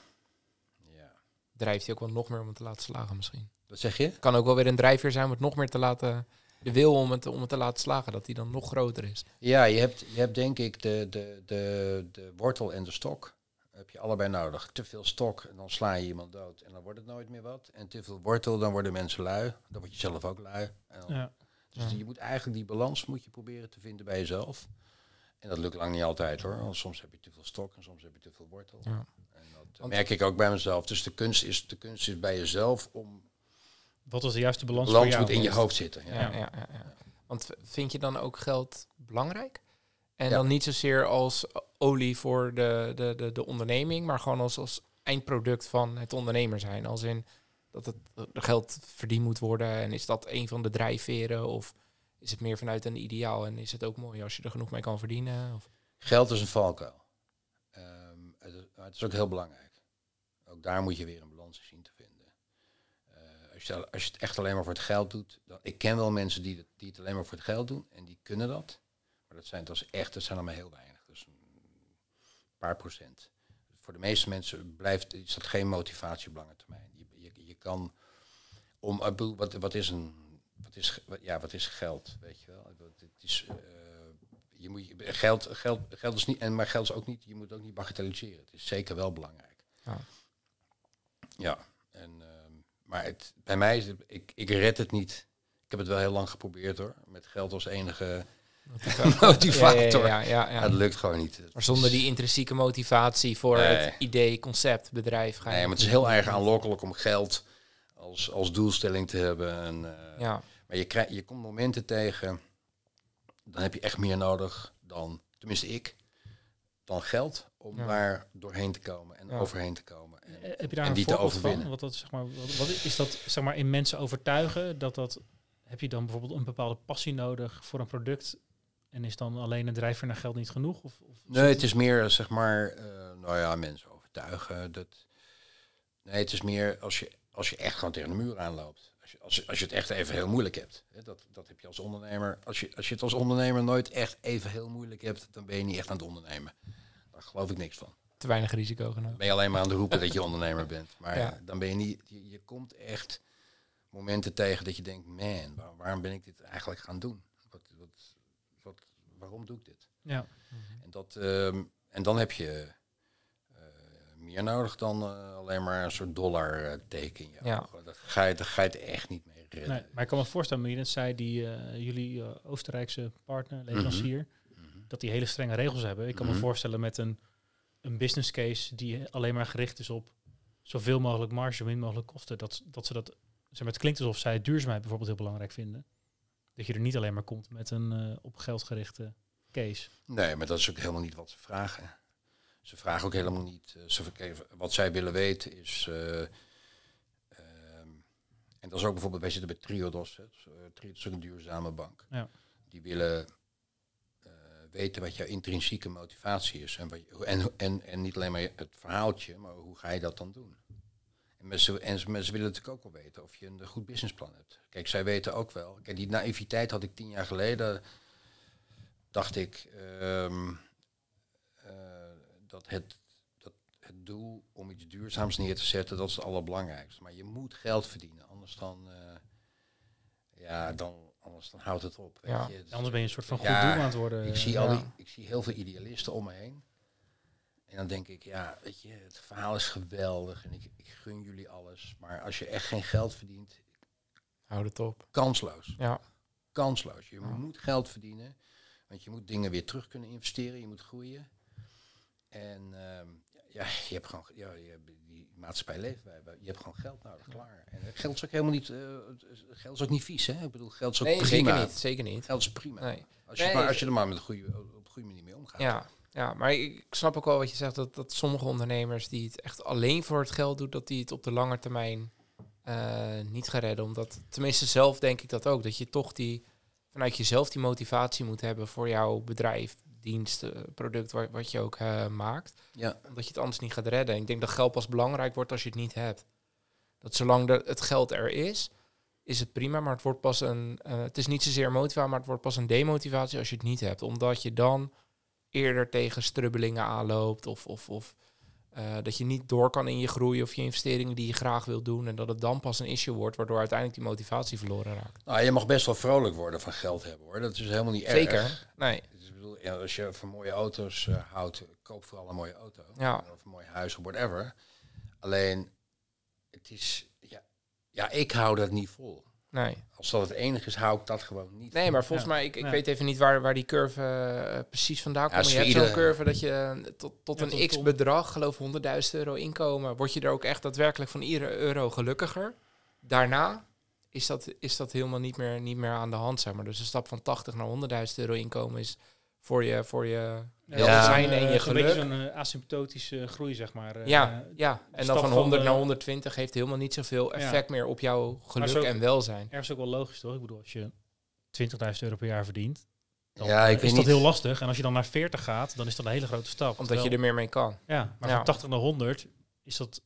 S3: ja.
S1: Drijft hij ook wel nog meer om het te laten slagen misschien.
S3: Wat zeg je?
S1: Kan ook wel weer een drijfveer zijn om het nog meer te laten... De wil om het, om het te laten slagen, dat die dan nog groter is.
S3: Ja, je hebt, je hebt denk ik de, de, de, de wortel en de stok. Heb je allebei nodig. Te veel stok en dan sla je iemand dood en dan wordt het nooit meer wat. En te veel wortel, dan worden mensen lui. Dan word je zelf ook lui. En dan-
S2: ja.
S3: Dus
S1: Ja.
S3: je moet eigenlijk die balans moet je proberen te vinden bij jezelf. En dat lukt lang niet altijd hoor. Want soms heb je te veel stok en soms heb je te veel wortel.
S1: Ja.
S3: En dat eh,
S1: Want-
S3: merk ik ook bij mezelf. Dus de kunst is, de kunst is bij jezelf om
S2: Wat was de juiste balans
S3: balans
S2: voor jou?
S3: moet in je hoofd zitten. Ja.
S1: Ja, ja, ja, ja. Want vind je dan ook geld belangrijk? En
S3: Ja.
S1: dan niet zozeer als olie voor de, de, de, de onderneming, maar gewoon als, als eindproduct van het ondernemer zijn. Als in dat het er geld verdiend moet worden. En is dat een van de drijfveren? Of is het meer vanuit een ideaal? En is het ook mooi als je er genoeg mee kan verdienen? Of?
S3: Geld is een valkuil. Ehm, het, is, het is ook heel belangrijk. Ook daar moet je weer een balans zien te vinden. Eh, als, je, als je het echt alleen maar voor het geld doet. Dan, ik ken wel mensen die het, die het alleen maar voor het geld doen. En die kunnen dat. Maar dat zijn, is echt, dat zijn maar heel weinig. Dus een paar procent. Voor de meeste mensen blijft, is dat geen motivatie op lange termijn. Je, je, je kan om, wat, wat is een, wat is, wat- ja, wat is geld, weet je wel? Het is, eh, je moet, geld, geld, geld is niet, en maar geld is ook niet, je moet ook niet bagatelliseren. Het is zeker wel belangrijk.
S1: Ja.
S3: Ja, en, ehm, maar het, bij mij, is het- ik, ik red het niet. Ik heb het wel heel lang geprobeerd hoor, met geld als enige motivator.
S1: Ja, ja, ja, ja,
S3: Ja, het lukt gewoon niet.
S1: Maar zonder die intrinsieke motivatie voor
S3: Nee.
S1: het idee, concept, bedrijf. Ga je
S3: Nee, maar het is heel erg aanlokkelijk om geld als, als doelstelling te hebben. En, eh,
S1: Ja,
S3: Maar je, krijgt, je komt momenten tegen, dan heb je echt meer nodig dan, tenminste ik, dan geld om
S1: Ja.
S3: daar doorheen te komen en
S1: Ja.
S3: overheen te komen. En,
S2: Eh, Heb je daar
S3: en
S2: een
S3: die te
S2: voorbeeld van?
S3: overwinnen.
S2: Wat, dat, zeg maar, wat, wat is dat zeg maar, in mensen overtuigen? Dat dat, heb je dan bijvoorbeeld een bepaalde passie nodig voor een product? En is dan alleen een drijfveer naar geld niet genoeg? Of, of
S3: Nee, het is meer, zeg maar, eh, nou ja, mensen overtuigen. Dat, nee, het is meer als je, als je echt gewoon tegen de muur aanloopt. Als je, als, je- als je het echt even heel moeilijk hebt. Hè, dat, dat heb je als ondernemer. Als je, als je het als ondernemer nooit echt even heel moeilijk hebt, dan ben je niet echt aan het ondernemen. Daar geloof ik niks van.
S1: te weinig risico genomen.
S3: Ben je alleen maar aan het roepen dat je ondernemer bent. Maar
S1: Ja.
S3: dan ben je niet, je, je komt echt momenten tegen dat je denkt, man, waar- waarom ben ik dit eigenlijk gaan doen? Waarom doe ik dit?
S2: Ja.
S3: En, dat, ehm, en dan heb je eh, meer nodig dan eh, alleen maar een soort dollar eh, teken
S1: Ja.
S3: Dat ga, je, daar ga je het echt niet mee redden.
S2: Nee, maar ik kan me voorstellen, Mieren, zei die jullie Oostenrijkse partner, leverancier,
S3: Mhm.
S2: dat die hele strenge regels hebben. Ik kan me
S3: Mhm.
S2: voorstellen met een, een business case die alleen maar gericht is op zoveel mogelijk marge, zo min mogelijk kosten. Dat, dat ze dat, zeg maar, het klinkt alsof zij duurzaamheid bijvoorbeeld heel belangrijk vinden. Dat je er niet alleen maar komt met een eh, op geld gerichte case.
S3: Nee, maar dat is ook helemaal niet wat ze vragen. Ze vragen ook helemaal niet. eh, ze, wat zij willen weten is. eh, ehm, en dat is ook bijvoorbeeld, wij zitten bij Triodos. Hè, Triodos is ook een duurzame bank.
S2: Ja.
S3: Die willen weten wat jouw intrinsieke motivatie is. En, wat en, en, en niet alleen maar het verhaaltje, maar hoe ga je dat dan doen? En mensen, en ze, mensen willen natuurlijk ook wel weten of je een goed businessplan hebt. Kijk, zij weten ook wel. Kijk, die naïviteit had ik tien jaar geleden dacht ik ehm, eh, dat, het, dat het doel om iets duurzaams neer te zetten, dat is het allerbelangrijkste. Maar je moet geld verdienen, anders dan, eh, ja, dan, anders dan houdt het op. Weet
S1: Ja.
S3: je.
S2: Anders ben je een soort van goed
S3: Ja,
S2: doel aan het worden.
S3: ik zie, al die, ik zie heel veel idealisten om me heen. En dan denk ik, ja, weet je, het verhaal is geweldig en ik, ik gun jullie alles. Maar als je echt geen geld verdient,
S1: Houd het op.
S3: kansloos
S1: Ja,
S3: kansloos. Je
S1: Ja.
S3: moet geld verdienen, want je moet dingen weer terug kunnen investeren, je moet groeien. En ehm, ja, je hebt gewoon, ja, je hebt die maatschappij wij, wij- je hebt gewoon geld nodig, klaar. En geld is ook helemaal niet, eh, geld is ook niet vies, hè? Ik bedoel, geld is ook
S1: nee,
S3: prima.
S1: zeker niet. Zeker niet.
S3: Geld is prima.
S1: Nee.
S3: Als, je
S1: Nee.
S3: maar, als je er maar met een goede, op een goede manier mee omgaat.
S1: Ja, ja, maar ik snap ook wel wat je zegt, dat, dat sommige ondernemers die het echt alleen voor het geld doen, dat die het op de lange termijn eh, niet gaan redden. Omdat, tenminste zelf denk ik dat ook, dat je toch die, vanuit jezelf die motivatie moet hebben voor jouw bedrijf, dienst, eh, product, wat, wat je ook eh, maakt.
S3: Ja.
S1: Omdat je het anders niet gaat redden. Ik denk dat geld pas belangrijk wordt als je het niet hebt. Dat zolang de, het geld er is, is het prima, maar het wordt pas een, eh, het is niet zozeer motivatie, maar het wordt pas een demotivatie als je het niet hebt. Omdat je dan eerder tegen strubbelingen aanloopt of, of, of eh, dat je niet door kan in je groei of je investeringen die je graag wil doen en dat het dan pas een issue wordt, waardoor uiteindelijk die motivatie verloren raakt.
S3: Nou, je mag best wel vrolijk worden van geld hebben, hoor. Dat is helemaal niet erg.
S1: Zeker. Nee.
S3: Dus ik bedoel, ja, als je van mooie auto's eh, houdt, koop vooral een mooie auto.
S1: Ja.
S3: Of een mooi huis of whatever. Alleen, het is, ja, ja, ik hou dat niet vol.
S1: Nee.
S3: Als dat het enige is, hou ik dat gewoon niet.
S1: Nee, maar volgens
S2: Ja.
S1: mij, ik, ik
S2: Ja.
S1: weet even niet waar, waar die curve eh, precies vandaan komt.
S3: Ja,
S1: je hebt zo'n curve dat je eh, tot, tot
S2: Ja,
S1: een
S2: tot-
S1: x bedrag, geloof 100.000 euro inkomen, word je er ook echt daadwerkelijk van iedere euro gelukkiger. Daarna is dat, is dat helemaal niet meer, niet meer aan de hand, zeg maar. Dus een stap van 80 naar 100.000 euro inkomen is voor je, voor je welzijn
S2: zo'n,
S1: en je
S2: beetje
S1: geluk.
S2: zo'n eh, asymptotische groei, zeg maar. eh,
S1: Ja,
S2: eh,
S1: ja, en dan van
S2: van
S1: 100
S2: de-
S1: naar 120 heeft helemaal niet zoveel
S2: Ja.
S1: effect meer op jouw geluk en welzijn.
S2: ergens ook wel logisch, toch? Ik bedoel, als je 20.000 euro per jaar verdient, dan
S3: Ja, ik
S2: is dat
S3: niet.
S2: heel lastig. En als je dan naar 40 gaat, dan is dat een hele grote stap.
S1: Omdat je er meer mee kan.
S2: Ja, maar
S1: Ja.
S2: van 80 naar 100 is dat...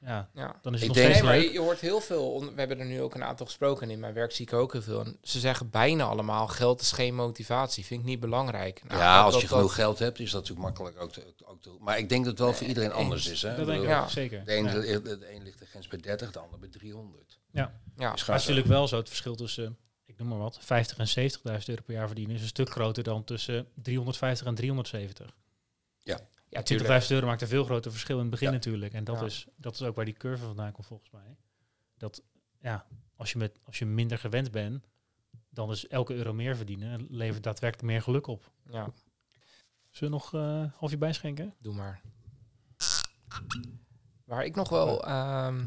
S2: Ja,
S1: Ja.
S2: dan is het
S3: Ik
S2: nog
S3: denk-
S2: steeds
S1: Nee, maar
S2: leuk.
S1: je, je hoort heel veel. We hebben er nu ook een aantal gesproken. en In mijn werk zie ik ook heel veel. En ze zeggen bijna allemaal: geld is geen motivatie. Vind ik niet belangrijk. Nou,
S3: ja,
S1: dat-
S3: als
S1: dat-
S3: je
S1: dat-
S3: genoeg geld hebt, is dat natuurlijk makkelijk ook te, ook te Maar ik denk dat het wel voor iedereen anders is. Hè?
S2: Dat denk ik
S1: Ja.
S2: zeker.
S3: De een,
S2: Ja.
S3: de, de een ligt de grens bij 30, de ander bij 300.
S1: Ja,
S2: het is natuurlijk wel zo, het verschil tussen, ik noem maar wat, 50 en 70.000 euro per jaar verdienen is een stuk groter dan tussen 350 en 370.
S1: Ja,
S2: 20.000
S1: tuurlijk.
S2: euro maakt een veel groter verschil in het begin
S3: Ja.
S2: natuurlijk. En dat,
S1: Ja.
S2: is, dat is ook waar die curve vandaan komt volgens mij. Dat ja, als je, met, als je minder gewend bent, dan is elke euro meer verdienen levert daadwerkelijk meer geluk op.
S1: Ja,
S2: Zullen we nog eh, een halfje bijschenken?
S1: doe maar. Waar ik nog wel ehm,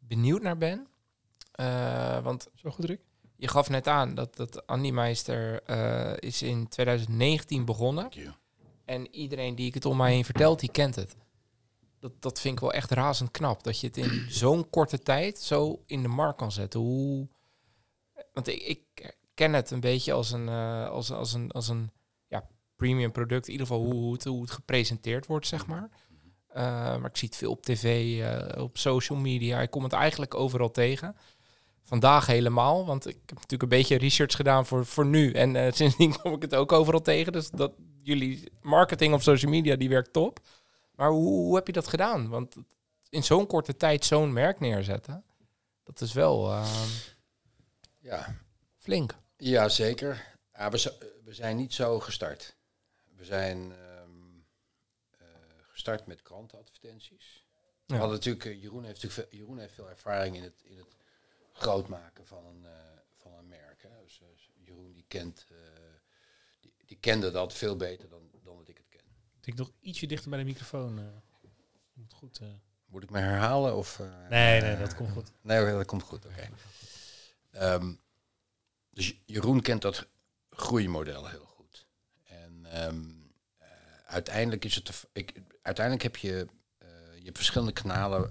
S1: benieuwd naar ben. eh, want
S2: Zo goed, Rick?
S1: je gaf net aan dat, dat Andy Meister eh, is in 2019 begonnen. En iedereen die ik het om mij heen vertelt, die kent het. Dat, dat vind ik wel echt razend knap. Dat je het in zo'n korte tijd zo in de markt kan zetten. Hoe... Want ik, ik ken het een beetje als een, eh, als, als een, als een ja, premium product. In ieder geval hoe, hoe, het, hoe het gepresenteerd wordt, zeg maar. Eh, maar ik zie het veel op tv, eh, op social media. Ik kom het eigenlijk overal tegen. Vandaag helemaal, want ik heb natuurlijk een beetje research gedaan voor, voor nu. En sindsdien kom ik het ook overal tegen. Dus dat jullie marketing op social media, die werkt top. Maar hoe, hoe heb je dat gedaan? Want in zo'n korte tijd zo'n merk neerzetten, dat is wel eh,
S3: Ja,
S1: flink.
S3: ja zeker. Ja, we, we zijn niet zo gestart. We zijn ehm, eh, gestart met krantenadvertenties. We
S1: Ja.
S3: hadden natuurlijk, eh, Jeroen, heeft natuurlijk veel, Jeroen heeft veel ervaring in het, in het groot maken van een, eh, van een merk. Hè. Dus, Jeroen die, kent, die, kende dat veel beter dan, dan dat ik het ken.
S2: Ik denk nog ietsje dichter bij de microfoon. eh. moet goed. eh.
S3: Moet ik me herhalen? Of, eh,
S2: Nee, nee, dat komt goed.
S3: Nee, dat komt goed. Oké. Ehm, dus Jeroen kent dat groeimodel heel goed. En ehm, eh, uiteindelijk is het. Ik, uiteindelijk heb je, je hebt verschillende kanalen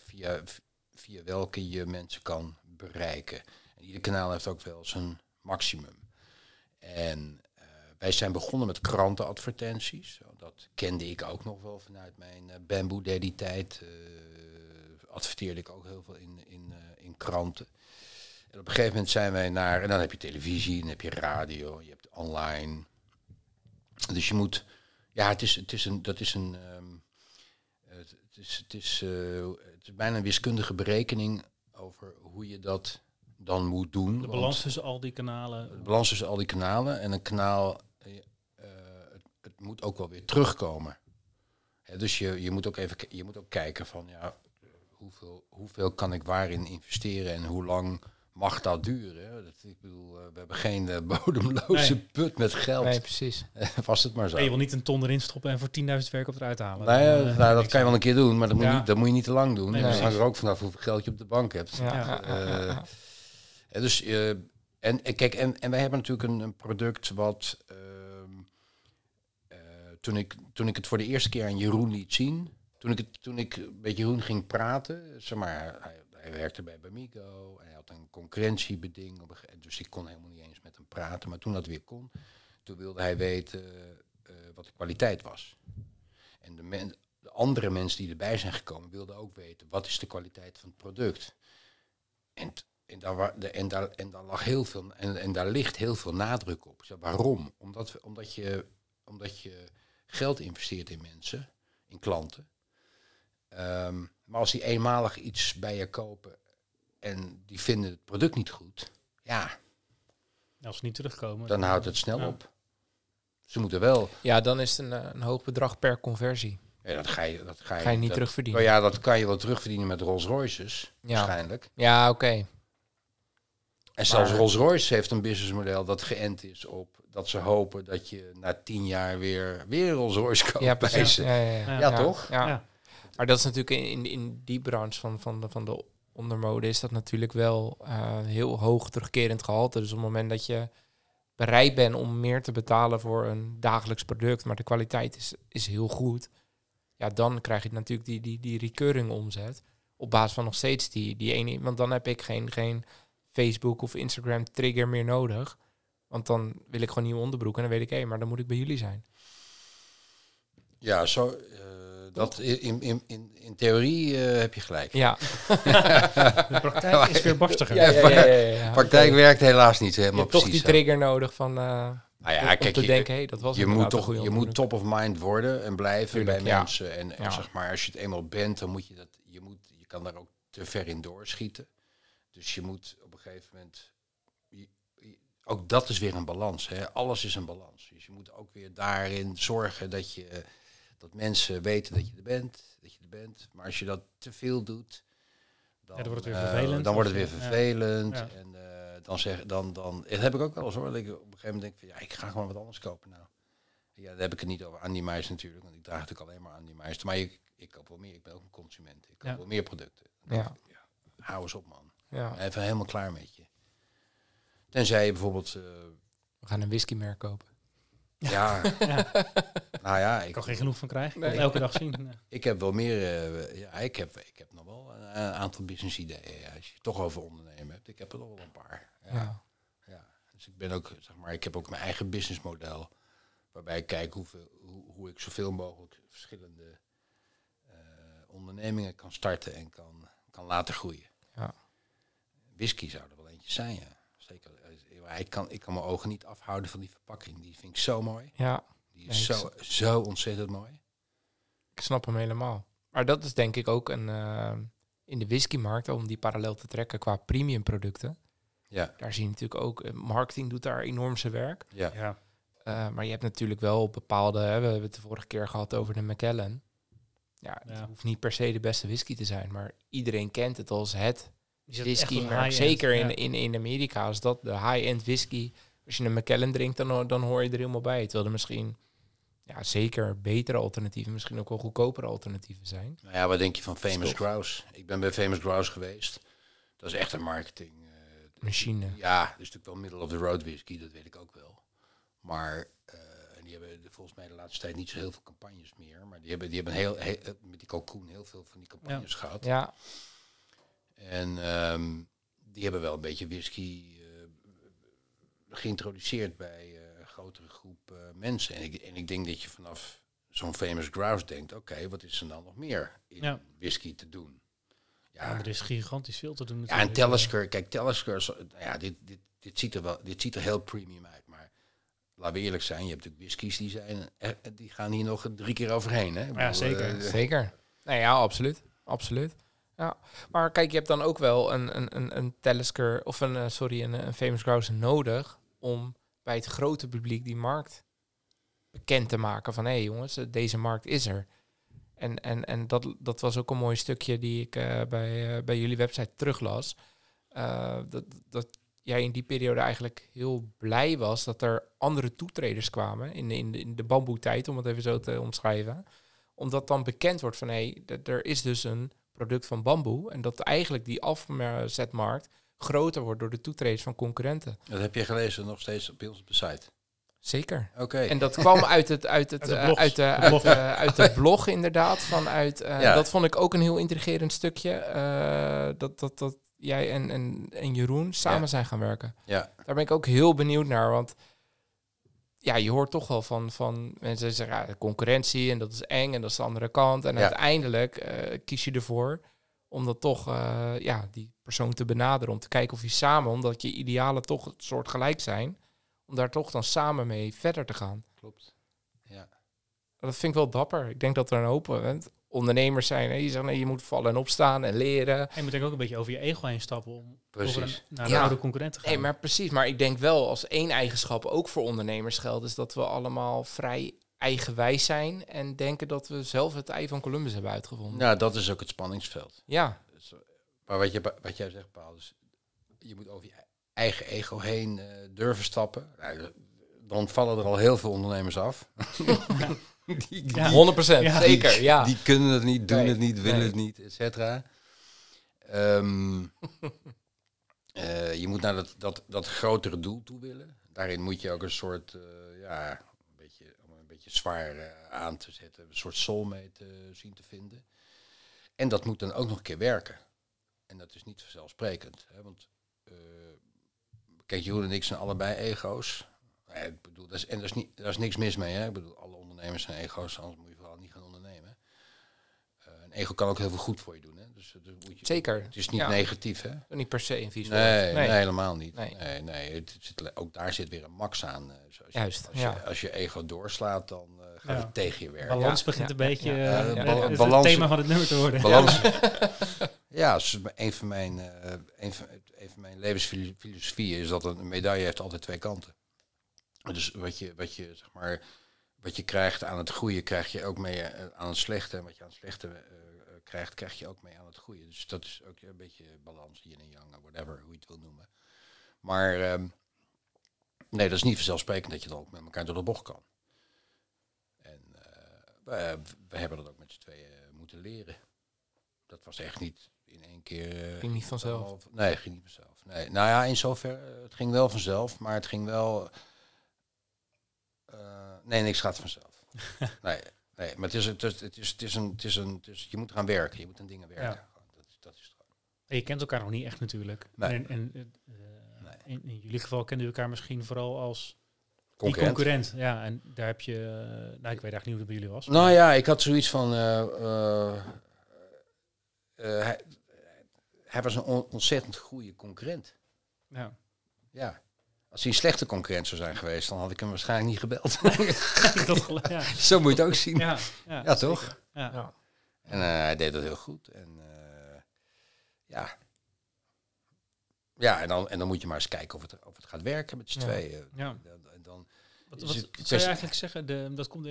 S3: via, via welke je mensen kan bereiken. En ieder kanaal heeft ook wel zijn maximum. En wij zijn begonnen met krantenadvertenties. Dat kende ik ook nog wel vanuit mijn eh, Bamboo Daddy tijd. eh, adverteerde ik ook heel veel in, in, eh, in kranten. En op een gegeven moment zijn wij naar... En dan heb je televisie, dan heb je radio, je hebt online. Dus je moet... Ja, het is, het is een... Dat is een ehm, het, het is, het, is, het is bijna een wiskundige berekening over hoe je dat dan moet doen.
S2: De balans tussen al die kanalen.
S3: de balans tussen al die kanalen en een kanaal, eh, eh, het, het moet ook wel weer terugkomen. Hè, dus je, je, moet ook even, je moet ook kijken van ja, hoeveel, hoeveel kan ik waarin investeren en hoe lang mag dat duren? Dat, ik bedoel, eh, we hebben geen eh, bodemloze
S2: Nee.
S3: put met geld.
S1: Nee, precies.
S3: Was het maar zo.
S2: Nee, je wil niet een ton erin stoppen en voor 10.000 werk op eruit halen.
S3: Nou
S2: Dan, eh,
S3: nou, dat kan je wel een keer doen, maar dat moet,
S2: Ja.
S3: niet, dat moet je niet te lang doen.
S2: Nee,
S3: dan hangt er ook vanaf hoeveel geld je op de bank hebt.
S1: Ja,
S3: dus, eh, en, en kijk, en, en wij hebben natuurlijk een, een product wat. Eh, toen, ik, toen ik het voor de eerste keer aan Jeroen liet zien. Toen ik, het, toen ik met Jeroen ging praten. Zeg maar, hij, werkte bij Bamigo. Hij had een concurrentiebeding. Dus ik kon helemaal niet eens met hem praten. Maar toen dat weer kon. Toen wilde hij weten eh, wat de kwaliteit was. En de, de andere mensen die erbij zijn gekomen wilden ook weten. Wat is de kwaliteit van het product. En, en, daar, en, daar, en daar lag heel veel en, en daar ligt heel veel nadruk op. Waarom? Omdat, omdat, je, omdat je geld investeert in mensen, in klanten. Ehm, maar als die eenmalig iets bij je kopen en die vinden het product niet goed, ja,
S2: Als ze niet terugkomen.
S3: dan houdt het snel
S2: Ja.
S3: op. Ze moeten wel.
S1: Ja, dan is het een, eh, een hoog bedrag per conversie.
S3: Ja, dat ga je, dat ga je,
S1: Ga je niet
S3: dat,
S1: terugverdienen.
S3: Nou ja, dat kan je wel terugverdienen met Rolls Royces,
S1: Ja.
S3: waarschijnlijk.
S1: Ja, oké.
S3: En zelfs
S1: Maar-
S3: Rolls-Royce heeft een businessmodel dat geënt is op dat ze hopen dat je na tien jaar weer, weer een Rolls-Royce koopt.
S1: Ja,
S3: bij
S1: precies.
S3: ze.
S1: Ja, ja, ja.
S3: Ja, toch?
S1: Ja.
S2: Ja.
S1: Maar dat is natuurlijk in, in, in die branche van, van, de, van de ondermode is dat natuurlijk wel eh, heel hoog terugkerend gehalte. Dus op het moment dat je bereid bent om meer te betalen voor een dagelijks product, maar de kwaliteit is, is heel goed, ja, dan krijg je natuurlijk die, die, die recurring omzet. Op basis van nog steeds die, die ene. Want dan heb ik geen, geen Facebook of Instagram trigger meer nodig. Want dan wil ik gewoon nieuwe onderbroek en dan weet ik, hé, maar dan moet ik bij jullie zijn.
S3: Ja, zo, eh, dat in, in, in, in theorie eh, heb je gelijk.
S1: Ja,
S2: De praktijk is weer barstiger.
S1: ja, ja, ja, ja, ja.
S3: Praktijk werkt helaas niet
S1: Je
S3: helemaal
S1: hebt toch
S3: precies.
S1: die
S3: zo.
S1: trigger nodig van eh,
S3: Nou
S1: om
S3: ja, kijk,
S1: te
S3: je,
S1: denken, hey, dat was
S3: je moet toch
S1: goede
S3: je moet top of mind worden en blijven
S1: Tuurlijk,
S3: bij
S1: ja.
S3: mensen. En, en
S1: Ja.
S3: zeg maar, als je het eenmaal bent, dan moet je dat. Je, moet, je kan daar ook te ver in doorschieten. Dus je moet gegeven moment. je- je- ook dat is weer een balans. Hè? Alles is een balans. Dus je moet ook weer daarin zorgen dat je dat mensen weten dat je er bent, dat je er bent. Maar als je dat te veel doet, dan,
S2: dan wordt het weer
S3: eh,
S2: vervelend.
S3: dan wordt het weer
S2: ja.
S3: vervelend.
S2: Ja.
S3: En eh, dan zeg dan, dan. Dat heb ik ook wel eens hoor. Dat ik op een gegeven moment denk van ja, ik ga gewoon wat anders kopen nou. Ja, daar heb ik het niet over Andy Meijs natuurlijk, want ik draag natuurlijk alleen maar Andy Meijs. Maar ik, ik koop wel meer. Ik ben ook een consument. Ik koop
S2: Ja.
S3: wel meer producten.
S1: Ja.
S3: Hou eens op man.
S1: Ja.
S3: Even helemaal klaar met je. Tenzij je bijvoorbeeld, eh,
S1: We gaan een whiskymerk kopen.
S3: ja,
S2: Ja,
S3: nou ja,
S2: ik
S3: ik,
S2: kan geen genoeg van krijgen. Ik
S1: Nee.
S2: elke dag zien.
S3: Ik heb wel meer, eh, ja, ik heb, ik heb nog wel een, een aantal business ideeën. Ja, als je het toch over ondernemen hebt, ik heb er nog wel een paar. Ja.
S1: Ja.
S3: Ja, dus ik ben ook, zeg maar, ik heb ook mijn eigen businessmodel. Waarbij ik kijk hoeveel, hoe, hoe ik zoveel mogelijk verschillende eh, ondernemingen kan starten en kan, kan laten groeien.
S1: Ja.
S3: Whisky zou er wel eentje zijn, ja. Zeker. eh, Ik kan, ik kan mijn ogen niet afhouden van die verpakking. Die vind ik zo mooi.
S1: ja,
S3: Die is zo, zo ontzettend mooi.
S1: ik snap hem helemaal. Maar dat is denk ik ook een, eh, in de whiskymarkt, om die parallel te trekken qua premium producten.
S3: Ja,
S1: Daar zie je natuurlijk ook, eh, marketing doet daar enorm zijn werk.
S3: ja.
S2: Ja.
S1: Eh, maar je hebt natuurlijk wel bepaalde, hè, we hebben het de vorige keer gehad over de Macallan. Ja, het
S2: Ja.
S1: hoeft niet per se de beste whisky te zijn, maar iedereen kent het als het whisky.
S2: high-end,
S1: zeker in,
S2: ja.
S1: in, in Amerika is dat de high-end whisky. Als je een Macallan drinkt, dan, dan hoor je er helemaal bij. Terwijl er misschien ja, zeker betere alternatieven, misschien ook wel goedkopere alternatieven zijn.
S3: Nou ja, wat denk je van Famous
S1: Stof.
S3: Grouse? Ik ben bij Famous Grouse geweest. Dat is echt een marketing. eh,
S1: Machine.
S3: Ja, dat is natuurlijk wel middle of the road whisky, dat weet ik ook wel. Maar eh, en die hebben volgens mij de laatste tijd niet zo heel veel campagnes meer. Maar die hebben, die hebben heel, heel, met die kalkoen heel veel van die campagnes gehad.
S1: Ja,
S3: En ehm, die hebben wel een beetje whisky eh, geïntroduceerd bij eh, een grotere groep eh, mensen. En ik, en ik denk dat je vanaf zo'n famous grouse denkt, oké, wat is er dan nog meer in
S2: Ja.
S3: whisky te doen?
S2: Ja, er is gigantisch veel te doen.
S3: Ja, en
S2: natuurlijk.
S3: Talisker, kijk, Talisker, is- nou ja, dit, dit, dit, ziet er wel, dit ziet er heel premium uit, maar laten we eerlijk zijn, je hebt natuurlijk whiskies die zijn, eh, die gaan hier nog drie keer overheen, hè?
S2: Ja, zeker.
S3: eh,
S1: zeker. Nou ja, absoluut. Absoluut. Ja. Maar kijk, je hebt dan ook wel een, een, een, een Talisker, of een, eh, sorry, een, een Famous Grouse nodig om bij het grote publiek die markt bekend te maken van hé hey jongens, eh, deze markt is er. En, en, en dat, dat was ook een mooi stukje die ik eh, bij, bij jullie website teruglas. Dat, dat jij in die periode eigenlijk heel blij was dat er andere toetreders kwamen in de, in de, in de bamboetijd, om het even zo te omschrijven. Omdat dan bekend wordt van hé, er is dus een product van bamboe. En dat eigenlijk die afzetmarkt groter wordt door de toetreders van concurrenten.
S3: Dat heb je gelezen nog steeds op de site.
S1: Zeker.
S3: Oké.
S1: En dat kwam uit het uit het
S2: Uit de
S1: eh, uit de
S2: De
S1: uit,
S2: blog.
S1: eh, uit de blog inderdaad vanuit eh,
S3: Ja.
S1: dat vond ik ook een heel intrigerend stukje eh, dat dat dat jij en en, en Jeroen samen
S3: Ja.
S1: zijn gaan werken.
S3: Ja,
S1: Daar ben ik ook heel benieuwd naar, want ja, je hoort toch wel van, van mensen die zeggen ja, concurrentie en dat is eng en dat is de andere kant. En
S3: Ja.
S1: uiteindelijk eh, kies je ervoor om dat toch, eh, ja, die persoon te benaderen, om te kijken of je samen, omdat je idealen toch het soort gelijk zijn, om daar toch dan samen mee verder te gaan.
S3: klopt. Ja.
S1: Dat vind ik wel dapper. Ik denk dat er een hoop ondernemers zijn, hè, die zeggen nee, je moet vallen en opstaan en leren.
S2: En je moet denk ik ook een beetje over je ego heen stappen om
S3: Precies.
S2: een, naar een
S1: Ja.
S2: oude concurrent te gaan.
S1: Nee, maar precies. Maar ik denk wel als één eigenschap ook voor ondernemers geldt, is dat we allemaal vrij eigenwijs zijn en denken dat we zelf het ei van Columbus hebben uitgevonden.
S3: Nou, dat is ook het spanningsveld.
S1: Ja,
S3: Dus, eh, maar wat, je, wat jij zegt, Paul, is, je moet over je, eigen ego heen eh, durven stappen. Nou, dan vallen er al heel veel ondernemers af. die,
S2: Ja.
S1: 100 procent,
S2: Ja.
S1: zeker, ja.
S3: die kunnen het niet, doen
S1: Nee,
S3: het niet, willen
S1: nee.
S3: het niet, et cetera. Ehm, eh, je moet naar dat, dat, dat grotere doel toe willen. Daarin moet je ook een soort, eh, ja, een beetje, om een beetje zwaar eh, aan te zetten, een soort soulmate zien te vinden. En dat moet dan ook nog een keer werken. En dat is niet vanzelfsprekend. Hè? Want eh, kijk, Jeroen en ik zijn allebei ego's. Ik bedoel, dat is, en daar is, niet, daar is niks mis mee. Hè? Ik bedoel, alle ondernemers zijn ego's, anders moet je vooral niet gaan ondernemen. Eh, een ego kan ook heel veel goed voor je doen. Hè? Dus, eh, dus moet je,
S1: Zeker.
S3: het is niet
S1: Ja.
S3: negatief, hè?
S1: Niet per se een vies
S3: Nee, helemaal niet.
S1: Nee.
S3: Nee. Nee, het zit, ook daar zit weer een max aan. eh, zo als je-
S1: Juist,
S3: Als,
S1: ja.
S3: je, als je ego doorslaat, dan eh, gaat
S2: Ja.
S3: het tegen je werken.
S2: Balans
S1: Ja,
S2: begint
S1: ja,
S2: een beetje
S1: ja,
S3: ja. Bal-
S2: het- het
S3: balans-
S2: thema van het nummer te worden.
S3: Balans. Ja, dus een van mijn, eh, een van, een van mijn levensfilosofieën is dat een medaille heeft altijd twee kanten. Dus wat je, wat je, zeg maar, wat je krijgt aan het goede, krijg je ook mee eh, aan het slechte. En wat je aan het slechte eh, eh, krijgt, krijg je ook mee aan het goede. Dus dat is ook een beetje balans, yin en yang, whatever, hoe je het wil noemen. Maar ehm, nee, dat is niet vanzelfsprekend dat je dan ook met elkaar door de bocht kan. En we, we hebben dat ook met z'n tweeën moeten leren. Dat was echt niet in één keer. eh,
S1: Ging niet vanzelf.
S3: Nee, ging niet vanzelf. Nee. Nou ja, in zover, het ging wel vanzelf, maar het ging wel. Nee, niks gaat vanzelf. nee, nee, maar het is, het is, het is, het is een, het is een, het is, je moet gaan werken, je moet aan dingen werken.
S2: Ja.
S3: Dat, dat is.
S2: En je kent elkaar nog niet echt natuurlijk.
S3: Nee.
S2: En, en, eh,
S3: Nee.
S2: in, in jullie geval kennen jullie elkaar misschien vooral als
S3: Concurrent.
S2: die concurrent. Ja, en daar heb je... eh, nou, ik weet eigenlijk niet hoe het bij jullie was.
S3: Nou ja, ik had zoiets van. eh, hij, hij was een on- ontzettend goede concurrent.
S2: Ja.
S3: Ja. Als hij een slechte concurrent zou zijn geweest, dan had ik hem waarschijnlijk niet gebeld.
S2: dat gel- ja.
S3: Zo moet je het ook zien. Ja,
S2: Ja, ja,
S3: toch?
S2: Ja.
S1: Ja.
S3: En eh, hij deed dat heel goed. En eh, ja. Ja, en dan, en dan moet je maar eens kijken of het, of het gaat werken met z'n
S1: Ja.
S3: tweeën.
S2: Ja.
S3: Dan, en dan,
S2: Wat, wat
S3: het
S2: zou je eigenlijk zeggen, de, dat komt,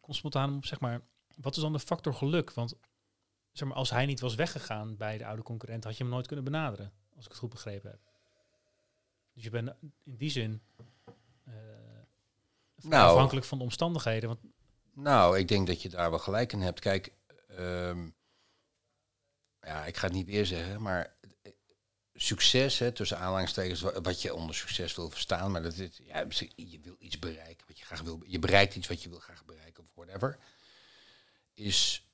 S2: komt spontaan op, zeg maar, wat is dan de factor geluk? Want zeg maar, als hij niet was weggegaan bij de oude concurrent, had je hem nooit kunnen benaderen, als ik het goed begrepen heb. Dus je bent in die zin eh,
S3: Nou.
S2: afhankelijk van de omstandigheden. Want
S3: Nou, ik denk dat je daar wel gelijk in hebt. Kijk, ehm, ja, ik ga het niet weer zeggen, maar eh, succes, hè, tussen aanhalingstekens, wa- wat je onder succes wil verstaan, maar dat is, ja, je wil iets bereiken, wat je graag wil, je bereikt iets wat je wil graag bereiken of whatever, is,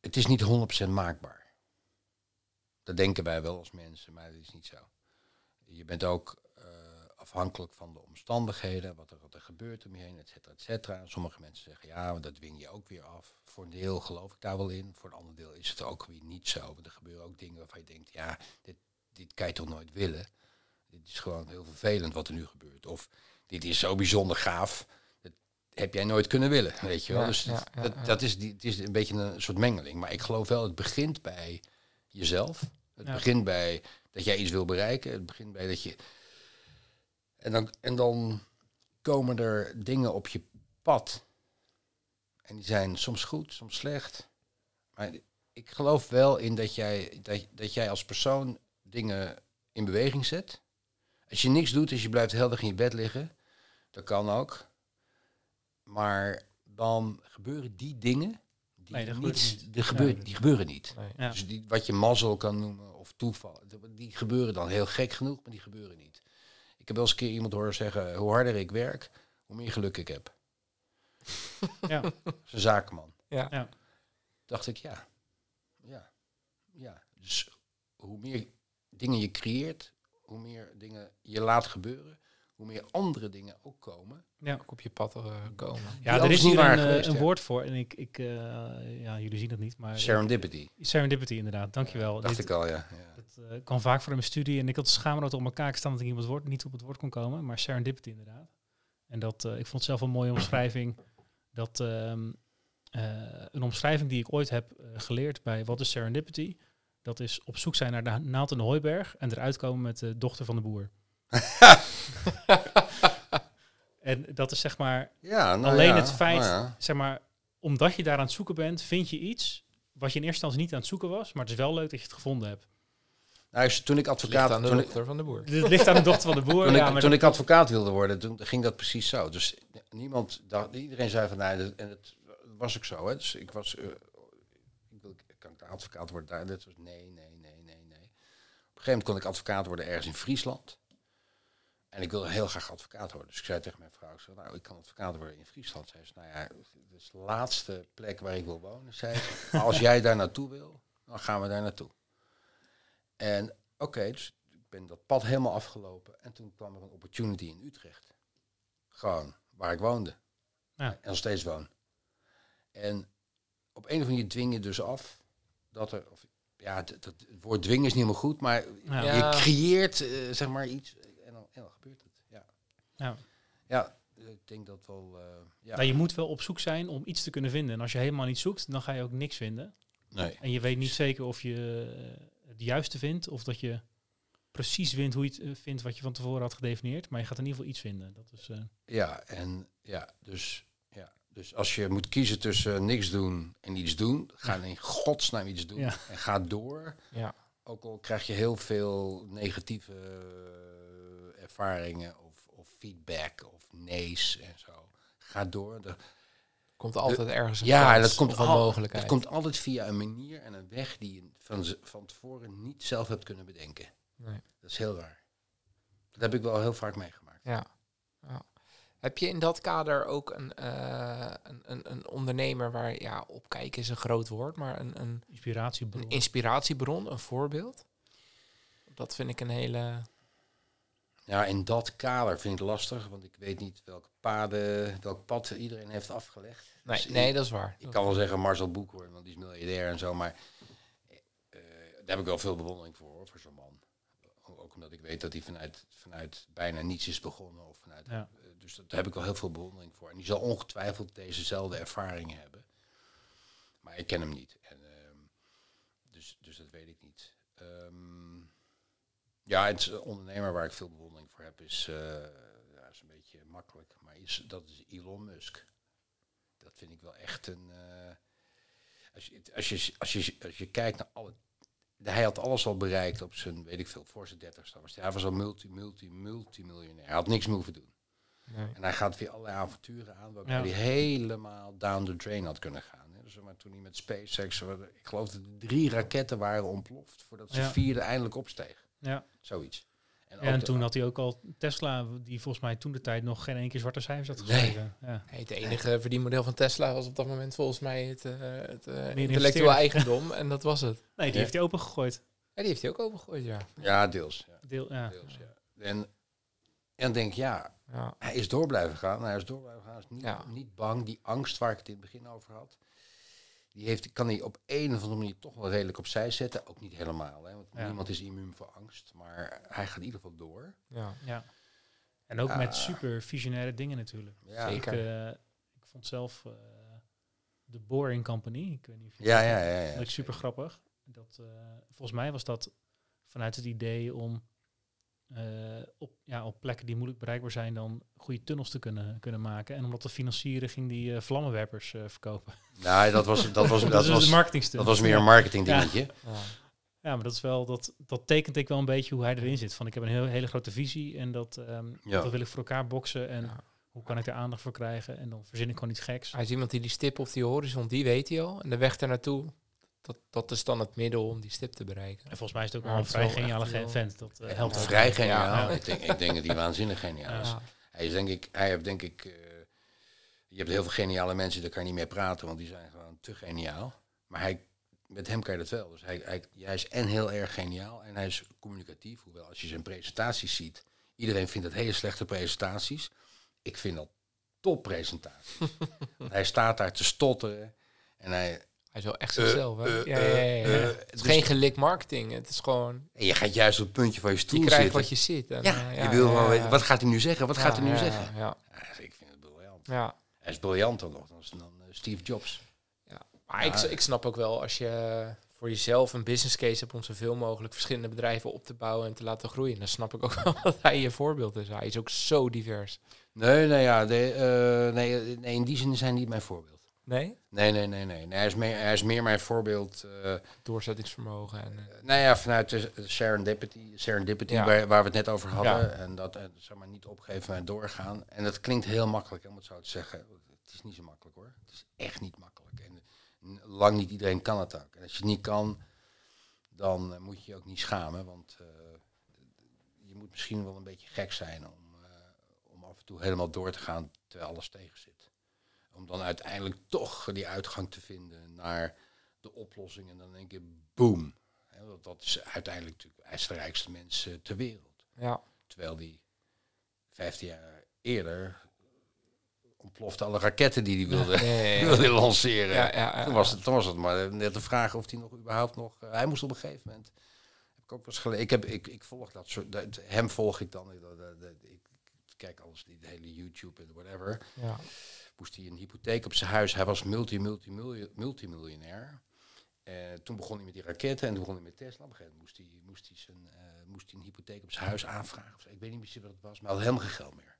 S3: het is niet 100% maakbaar. Dat denken wij wel als mensen, maar dat is niet zo. Je bent ook afhankelijk van de omstandigheden, wat er, wat er gebeurt om je heen, et cetera, et cetera. Sommige mensen zeggen, ja, maar dat dwing je ook weer af. Voor een deel geloof ik daar wel in, voor een ander deel is het ook weer niet zo. Want er gebeuren ook dingen waarvan je denkt, ja, dit, dit kan je toch nooit willen. Dit is gewoon heel vervelend wat er nu gebeurt. Of dit is zo bijzonder gaaf, dat heb jij nooit kunnen willen, weet je wel.
S1: Ja,
S3: dus
S1: ja,
S3: dat,
S1: ja,
S3: dat,
S1: ja.
S3: dat is, die, het is een beetje een soort mengeling. Maar ik geloof wel, het begint bij jezelf. Het begint bij dat jij iets wil bereiken. Het begint bij dat je... En dan, en dan komen er dingen op je pad. En die zijn soms goed, soms slecht. Maar ik geloof wel in dat jij, dat, dat jij als persoon dingen in beweging zet. Als je niks doet, dus je blijft heel erg in je bed liggen. Dat kan ook. Maar dan gebeuren die dingen die,
S2: Nee,
S3: niet. Die, gebeuren, die gebeuren niet.
S1: Nee.
S2: ja,
S3: Dus die, wat je mazzel kan noemen of toeval, die gebeuren dan heel gek genoeg, maar die gebeuren niet. Ik heb wel eens een keer iemand horen zeggen, hoe harder ik werk, hoe meer geluk ik heb.
S2: ja,
S3: Dat is een zakenman.
S1: Ja.
S2: Ja.
S3: Dacht ik, ja. Ja. Ja. Dus hoe meer dingen je creëert, hoe meer dingen je laat gebeuren, hoe meer andere dingen ook komen.
S2: ja.
S1: Ook op je pad eh, komen.
S2: Ja, er
S3: is
S2: hier een, eh,
S3: geweest,
S2: een
S3: ja.
S2: woord voor. En ik, ik eh, ja, jullie zien dat niet, maar...
S3: Serendipity.
S2: Serendipity, inderdaad. Dankjewel.
S3: Dacht
S2: Dit-
S3: ik al, ja. ja.
S2: Dat eh, kwam vaak voor in mijn studie en ik had schaamrood op elkaar staan dat ik niet op het woord, niet op het woord kon komen, maar serendipity inderdaad. En dat, eh, ik vond het zelf een mooie omschrijving. Dat ehm, eh, een omschrijving die ik ooit heb geleerd bij wat is serendipity, dat is op zoek zijn naar de naald in de hooiberg en eruit komen met de dochter van de boer. en dat is zeg maar,
S3: Ja, nou
S2: Alleen
S3: ja,
S2: het feit-
S3: nou ja.
S2: zeg maar, omdat je daar aan het zoeken bent, vind je iets wat je in eerste instantie niet aan het zoeken was, maar het is wel leuk dat je het gevonden hebt.
S3: Nou, is- toen ik
S1: Ligt
S3: advocaat...
S1: aan de
S3: Toen ik,
S1: dochter van de boer.
S2: Het ligt aan de dochter van de boer.
S3: toen
S2: ja,
S3: ik,
S2: maar
S3: toen ik advocaat wilde worden, toen ging dat precies zo. Dus niemand dacht, iedereen zei van, nee, dat- en het was ook zo. Hè. Dus ik was, eh, ik wil, kan ik de advocaat worden daar? Dat was nee, nee, nee, nee, nee. Op een gegeven moment kon ik advocaat worden ergens in Friesland. En ik wilde heel graag advocaat worden. Dus ik zei tegen mijn vrouw, ik zei, nou, ik kan advocaat worden in Friesland. Zei ze, nou ja, dat is de laatste plek waar ik wil wonen, zei ze. Maar als jij daar naartoe wil, dan gaan we daar naartoe. En oké, dus ik ben dat pad helemaal afgelopen. En toen kwam er een opportunity in Utrecht. Gewoon, waar ik woonde.
S2: Ja.
S3: En nog steeds woon. En op een of andere manier dwing je dus af dat er... Of, ja, het, woord dwingen is niet helemaal goed, maar
S2: Ja.
S3: Je creëert eh, zeg maar iets en dan, gebeurt het. Ja,
S2: Ja.
S3: ja ik denk dat wel... eh, ja.
S2: Nou, je moet wel op zoek zijn om iets te kunnen vinden. En als je helemaal niet zoekt, dan ga je ook niks vinden.
S3: nee.
S2: En je weet niet zeker of je eh, het juiste vindt of dat je precies vindt hoe je het eh, vindt wat je van tevoren had gedefinieerd. Maar je gaat in ieder geval iets vinden. Dat is, eh,
S3: Ja, en ja, dus, ja, dus als je moet kiezen tussen niks doen en iets doen, ga in godsnaam iets doen
S2: Ja.
S3: en ga door.
S1: Ja.
S3: Ook al krijg je heel veel negatieve ervaringen of, of feedback of nee's en zo. Ga door. De-
S1: Komt altijd ergens een
S3: ja,
S1: kans
S3: dat komt,
S1: of een
S3: al-
S1: mogelijkheid.
S3: dat komt altijd via een manier en een weg die je van, van tevoren niet zelf hebt kunnen bedenken.
S1: Nee.
S3: Dat is heel raar. Dat heb ik wel heel vaak meegemaakt.
S1: Ja. ja. Heb je in dat kader ook een, eh, een, een, een ondernemer waar, ja, opkijken is een groot woord, maar een, een,
S2: inspiratiebron.
S1: een inspiratiebron, een voorbeeld? Dat vind ik een hele...
S3: Ja, in dat kader vind ik het lastig, want ik weet niet welke paden, welk pad iedereen heeft afgelegd.
S1: Nee,
S3: Dus
S1: nee
S3: ik,
S1: dat is waar.
S3: ik kan wel zeggen Marcel Boekhoorn, want die is miljardair en zo, maar eh, daar heb ik wel veel bewondering voor, hoor, voor zo'n man. Ook omdat ik weet dat hij vanuit, vanuit bijna niets is begonnen. Of vanuit,
S2: Ja.
S3: eh, dus dat- daar heb ik wel heel veel bewondering voor. En die zal ongetwijfeld dezezelfde ervaringen hebben. Maar ik ken hem niet. En, ehm, dus, dus dat weet ik niet. Ehm, ja, het een ondernemer waar ik veel bewondering voor heb, is, eh, ja, is een beetje makkelijk. Maar is, dat is Elon Musk. Dat vind ik wel echt een. eh, als, je, als, je, als, je, als je kijkt naar alle. Hij had alles al bereikt op zijn, weet ik veel, voor zijn dertigste. was hij- was al multi, multi, multimiljonair. Hij had niks meer hoeven doen.
S1: Nee.
S3: En hij gaat weer allerlei avonturen aan waarbij
S2: Ja.
S3: hij helemaal down the drain had kunnen gaan. hè. Dus maar toen hij met SpaceX, ik geloof dat er drie raketten waren ontploft voordat ze
S2: Ja.
S3: vierde eindelijk opsteeg.
S2: Ja.
S3: Zoiets. En,
S2: Ja, en toen had hij ook al Tesla, die volgens mij toen de tijd nog geen één keer zwarte cijfers had
S3: Nee.
S2: geschreven. Ja.
S1: Hey, het enige verdienmodel van Tesla was op dat moment volgens mij het, eh, het eh, intellectueel eigendom. En dat was het.
S2: Nee, die
S3: Ja.
S2: heeft hij opengegooid.
S1: Ja, die heeft hij ook opengegooid, ja.
S3: Ja, deels. Ja,
S2: Deel, ja.
S3: deels ja. En, en dan denk ik, ja,
S1: ja.
S3: hij is door blijven gaan. Hij is door blijven gaan. Hij is niet,
S1: Ja.
S3: niet bang. Die angst waar ik het in het begin over had. Die heeft, kan hij op een of andere manier toch wel redelijk opzij zetten. Ook niet helemaal. Hè, want
S2: Ja.
S3: niemand is immuun voor angst. Maar hij gaat in ieder geval door.
S1: ja.
S2: ja. En ook
S3: Ja.
S2: met super visionaire dingen natuurlijk.
S3: Ja,
S1: Zeker.
S2: Ik, eh, ik vond zelf eh, de Boring Company, ik weet niet of je
S3: ja,
S2: dat
S3: ja. ja, ja.
S2: ik super grappig. Dat, eh, volgens mij was dat vanuit het idee om eh, ja, op plekken die moeilijk bereikbaar zijn dan goede tunnels te kunnen, kunnen maken. En om dat te financieren ging die eh, vlammenwerpers eh, verkopen.
S3: Nee, dat was, dat was,
S2: dat,
S3: dat was, dat was meer een marketing dingetje.
S1: Ja.
S2: Ja, maar dat is wel dat dat tekent ik wel een beetje hoe hij erin zit. Van ik heb een heel, hele grote visie en dat, ehm,
S3: Ja.
S2: dat wil ik voor elkaar boksen en
S1: Ja.
S2: hoe kan ik er aandacht voor krijgen en dan verzin ik gewoon iets geks.
S1: Hij is iemand die die stip op die horizon, die weet hij al. En de weg ernaartoe, dat, dat is dan het middel om die stip te bereiken.
S2: En volgens mij is het ook wel een vrij geniale ge-
S1: heel-
S2: vent. Dat eh, helpt ook.
S3: Vrij geniaal.
S1: Ja.
S3: Ik, denk, ik denk dat hij waanzinnig geniaal is.
S1: Ja.
S3: Hij is denk ik, hij heeft denk ik, eh, je hebt heel veel geniale mensen, daar kan je niet mee praten, want die zijn gewoon te geniaal. Maar hij, met hem kan je dat wel. Dus hij, hij, hij is en heel erg geniaal en hij is communicatief. Hoewel als je zijn presentaties ziet, iedereen vindt het hele slechte presentaties. Ik vind dat top presentaties. Want hij staat daar te stotteren en hij,
S1: Hij is wel echt
S3: Eh,
S1: zichzelf, hè?
S3: eh,
S1: ja, ja, ja, ja.
S3: eh, eh,
S1: het is
S3: dus-
S1: geen gelik marketing. Het is gewoon,
S3: je gaat juist op het puntje van je stoel
S1: je krijgt
S3: zitten.
S1: wat je ziet. En,
S3: ja,
S1: eh,
S3: je wil
S1: ja, ja,
S3: weten,
S1: ja.
S3: wat gaat hij nu zeggen? Wat
S1: Ja,
S3: gaat hij nu
S1: ja,
S3: zeggen?
S1: Ja,
S3: Ja, ik vind het briljant.
S1: ja.
S3: Hij is briljanter nog dan, dan eh, Steve Jobs.
S1: Maar ik,
S3: Ja.
S1: ik snap ook wel als je voor jezelf een business case hebt om zoveel mogelijk verschillende bedrijven op te bouwen en te laten groeien. Dan snap ik ook wel dat hij je voorbeeld is. Hij is ook zo divers.
S3: Nee, nee, ja, de, eh, nee, eh, nee, in die zin zijn die mijn voorbeeld.
S1: Nee?
S3: Nee, nee, nee, nee. nee hij, is meer, hij is meer mijn voorbeeld. eh,
S1: Doorzettingsvermogen. En, eh,
S3: nou ja, vanuit de serendipity, serendipity
S1: Ja.
S3: waar, waar we het net over hadden.
S1: Ja.
S3: En dat eh, zeg maar niet opgeven, maar doorgaan. En dat klinkt heel makkelijk, om het zo te zeggen. Het is niet zo makkelijk hoor. Het is echt niet makkelijk. En lang niet iedereen kan het ook. En als je het niet kan, dan moet je je ook niet schamen. Want je moet misschien wel een beetje gek zijn om, om af en toe helemaal door te gaan terwijl alles tegen zit. Om dan uiteindelijk toch die uitgang te vinden naar de oplossing. En dan denk je, boom. Want dat is uiteindelijk natuurlijk de rijkste mens eh, ter wereld.
S1: ja.
S3: Terwijl die 15 jaar eerder ontplofte alle raketten die hij wilde,
S1: Nee, ja,
S3: wilde lanceren.
S1: ja, ja, ja,
S3: toen, was het, toen was het maar net de vraag of hij nog überhaupt nog... eh, hij moest op een gegeven moment... Heb ik ook wel eens gele- ik, heb, ik, ik volg dat soort... dat- hem volg ik dan. Ik, ik kijk alles, die hele YouTube en whatever.
S1: ja.
S3: Moest hij een hypotheek op zijn huis. Hij was multi, multi, multi, multimiljonair. Eh, toen begon hij met die raketten en toen begon hij met Tesla. Op een gegeven moment moest hij, moest hij, zijn, eh, moest hij een hypotheek op zijn huis aanvragen. Ik weet niet precies wat het was, maar hij had helemaal geen geld meer.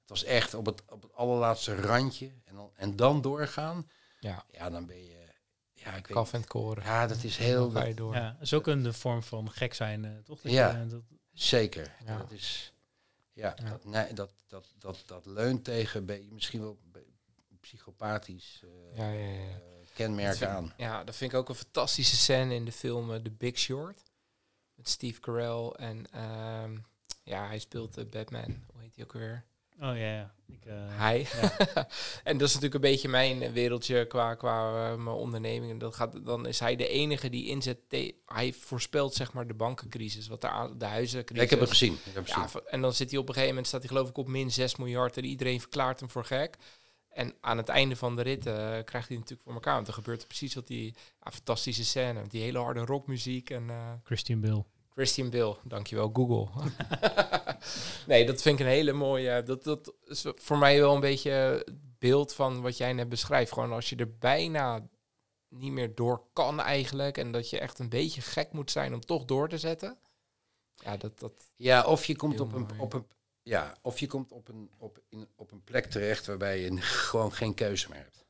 S3: Het was echt op het, op het allerlaatste randje. En dan, en dan doorgaan.
S1: Ja.
S3: Ja, dan ben je... Ja, ik weet
S1: Kaf en koren.
S3: Ja, dat is heel...
S1: Ga je
S3: dat-
S1: door.
S2: Ja, dat is ook een vorm van gek zijn, eh, toch? Dat
S3: Ja.
S2: je, dat,
S3: zeker.
S1: Ja.
S3: Dat is... Ja,
S1: Ja.
S3: Dat, nee, dat, dat, dat, dat leunt tegen een beetje- misschien wel psychopathisch eh,
S1: Ja, ja, ja.
S3: eh, kenmerk
S1: vind-
S3: aan.
S1: Ja, dat vind ik ook een fantastische scène in de film eh, The Big Short. Met Steve Carell. En ehm, ja, hij speelt de Batman. Hoe heet hij ook weer?
S2: oh ja, ja. Ik, eh,
S1: Hij. en dat is natuurlijk een beetje mijn wereldje qua, qua mijn onderneming. En dat gaat, dan is hij de enige die inzet. te- hij voorspelt zeg maar de bankencrisis, wat de, aan- de huizencrisis.
S3: Ja, ik heb het gezien. Ik heb het
S1: Ja,
S3: gezien.
S1: en dan zit hij op een gegeven moment, staat hij geloof ik op min 6 miljard en iedereen verklaart hem voor gek. En aan het einde van de rit eh, krijgt hij natuurlijk voor elkaar. Want dan gebeurt er precies wat die fantastische scène. Die hele harde rockmuziek en eh,
S2: Christian Bill.
S1: Christian Bill. Dankjewel Google. nee, dat vind ik een hele mooie... Dat, dat is voor mij wel een beetje het beeld van wat jij net beschrijft. Gewoon als je er bijna niet meer door kan eigenlijk. En dat je echt een beetje gek moet zijn om toch door te zetten. Ja, dat... dat
S3: Ja, of je komt op een, op een, ja, of je komt op een, op, in, op een plek terecht waarbij je gewoon geen keuze meer hebt.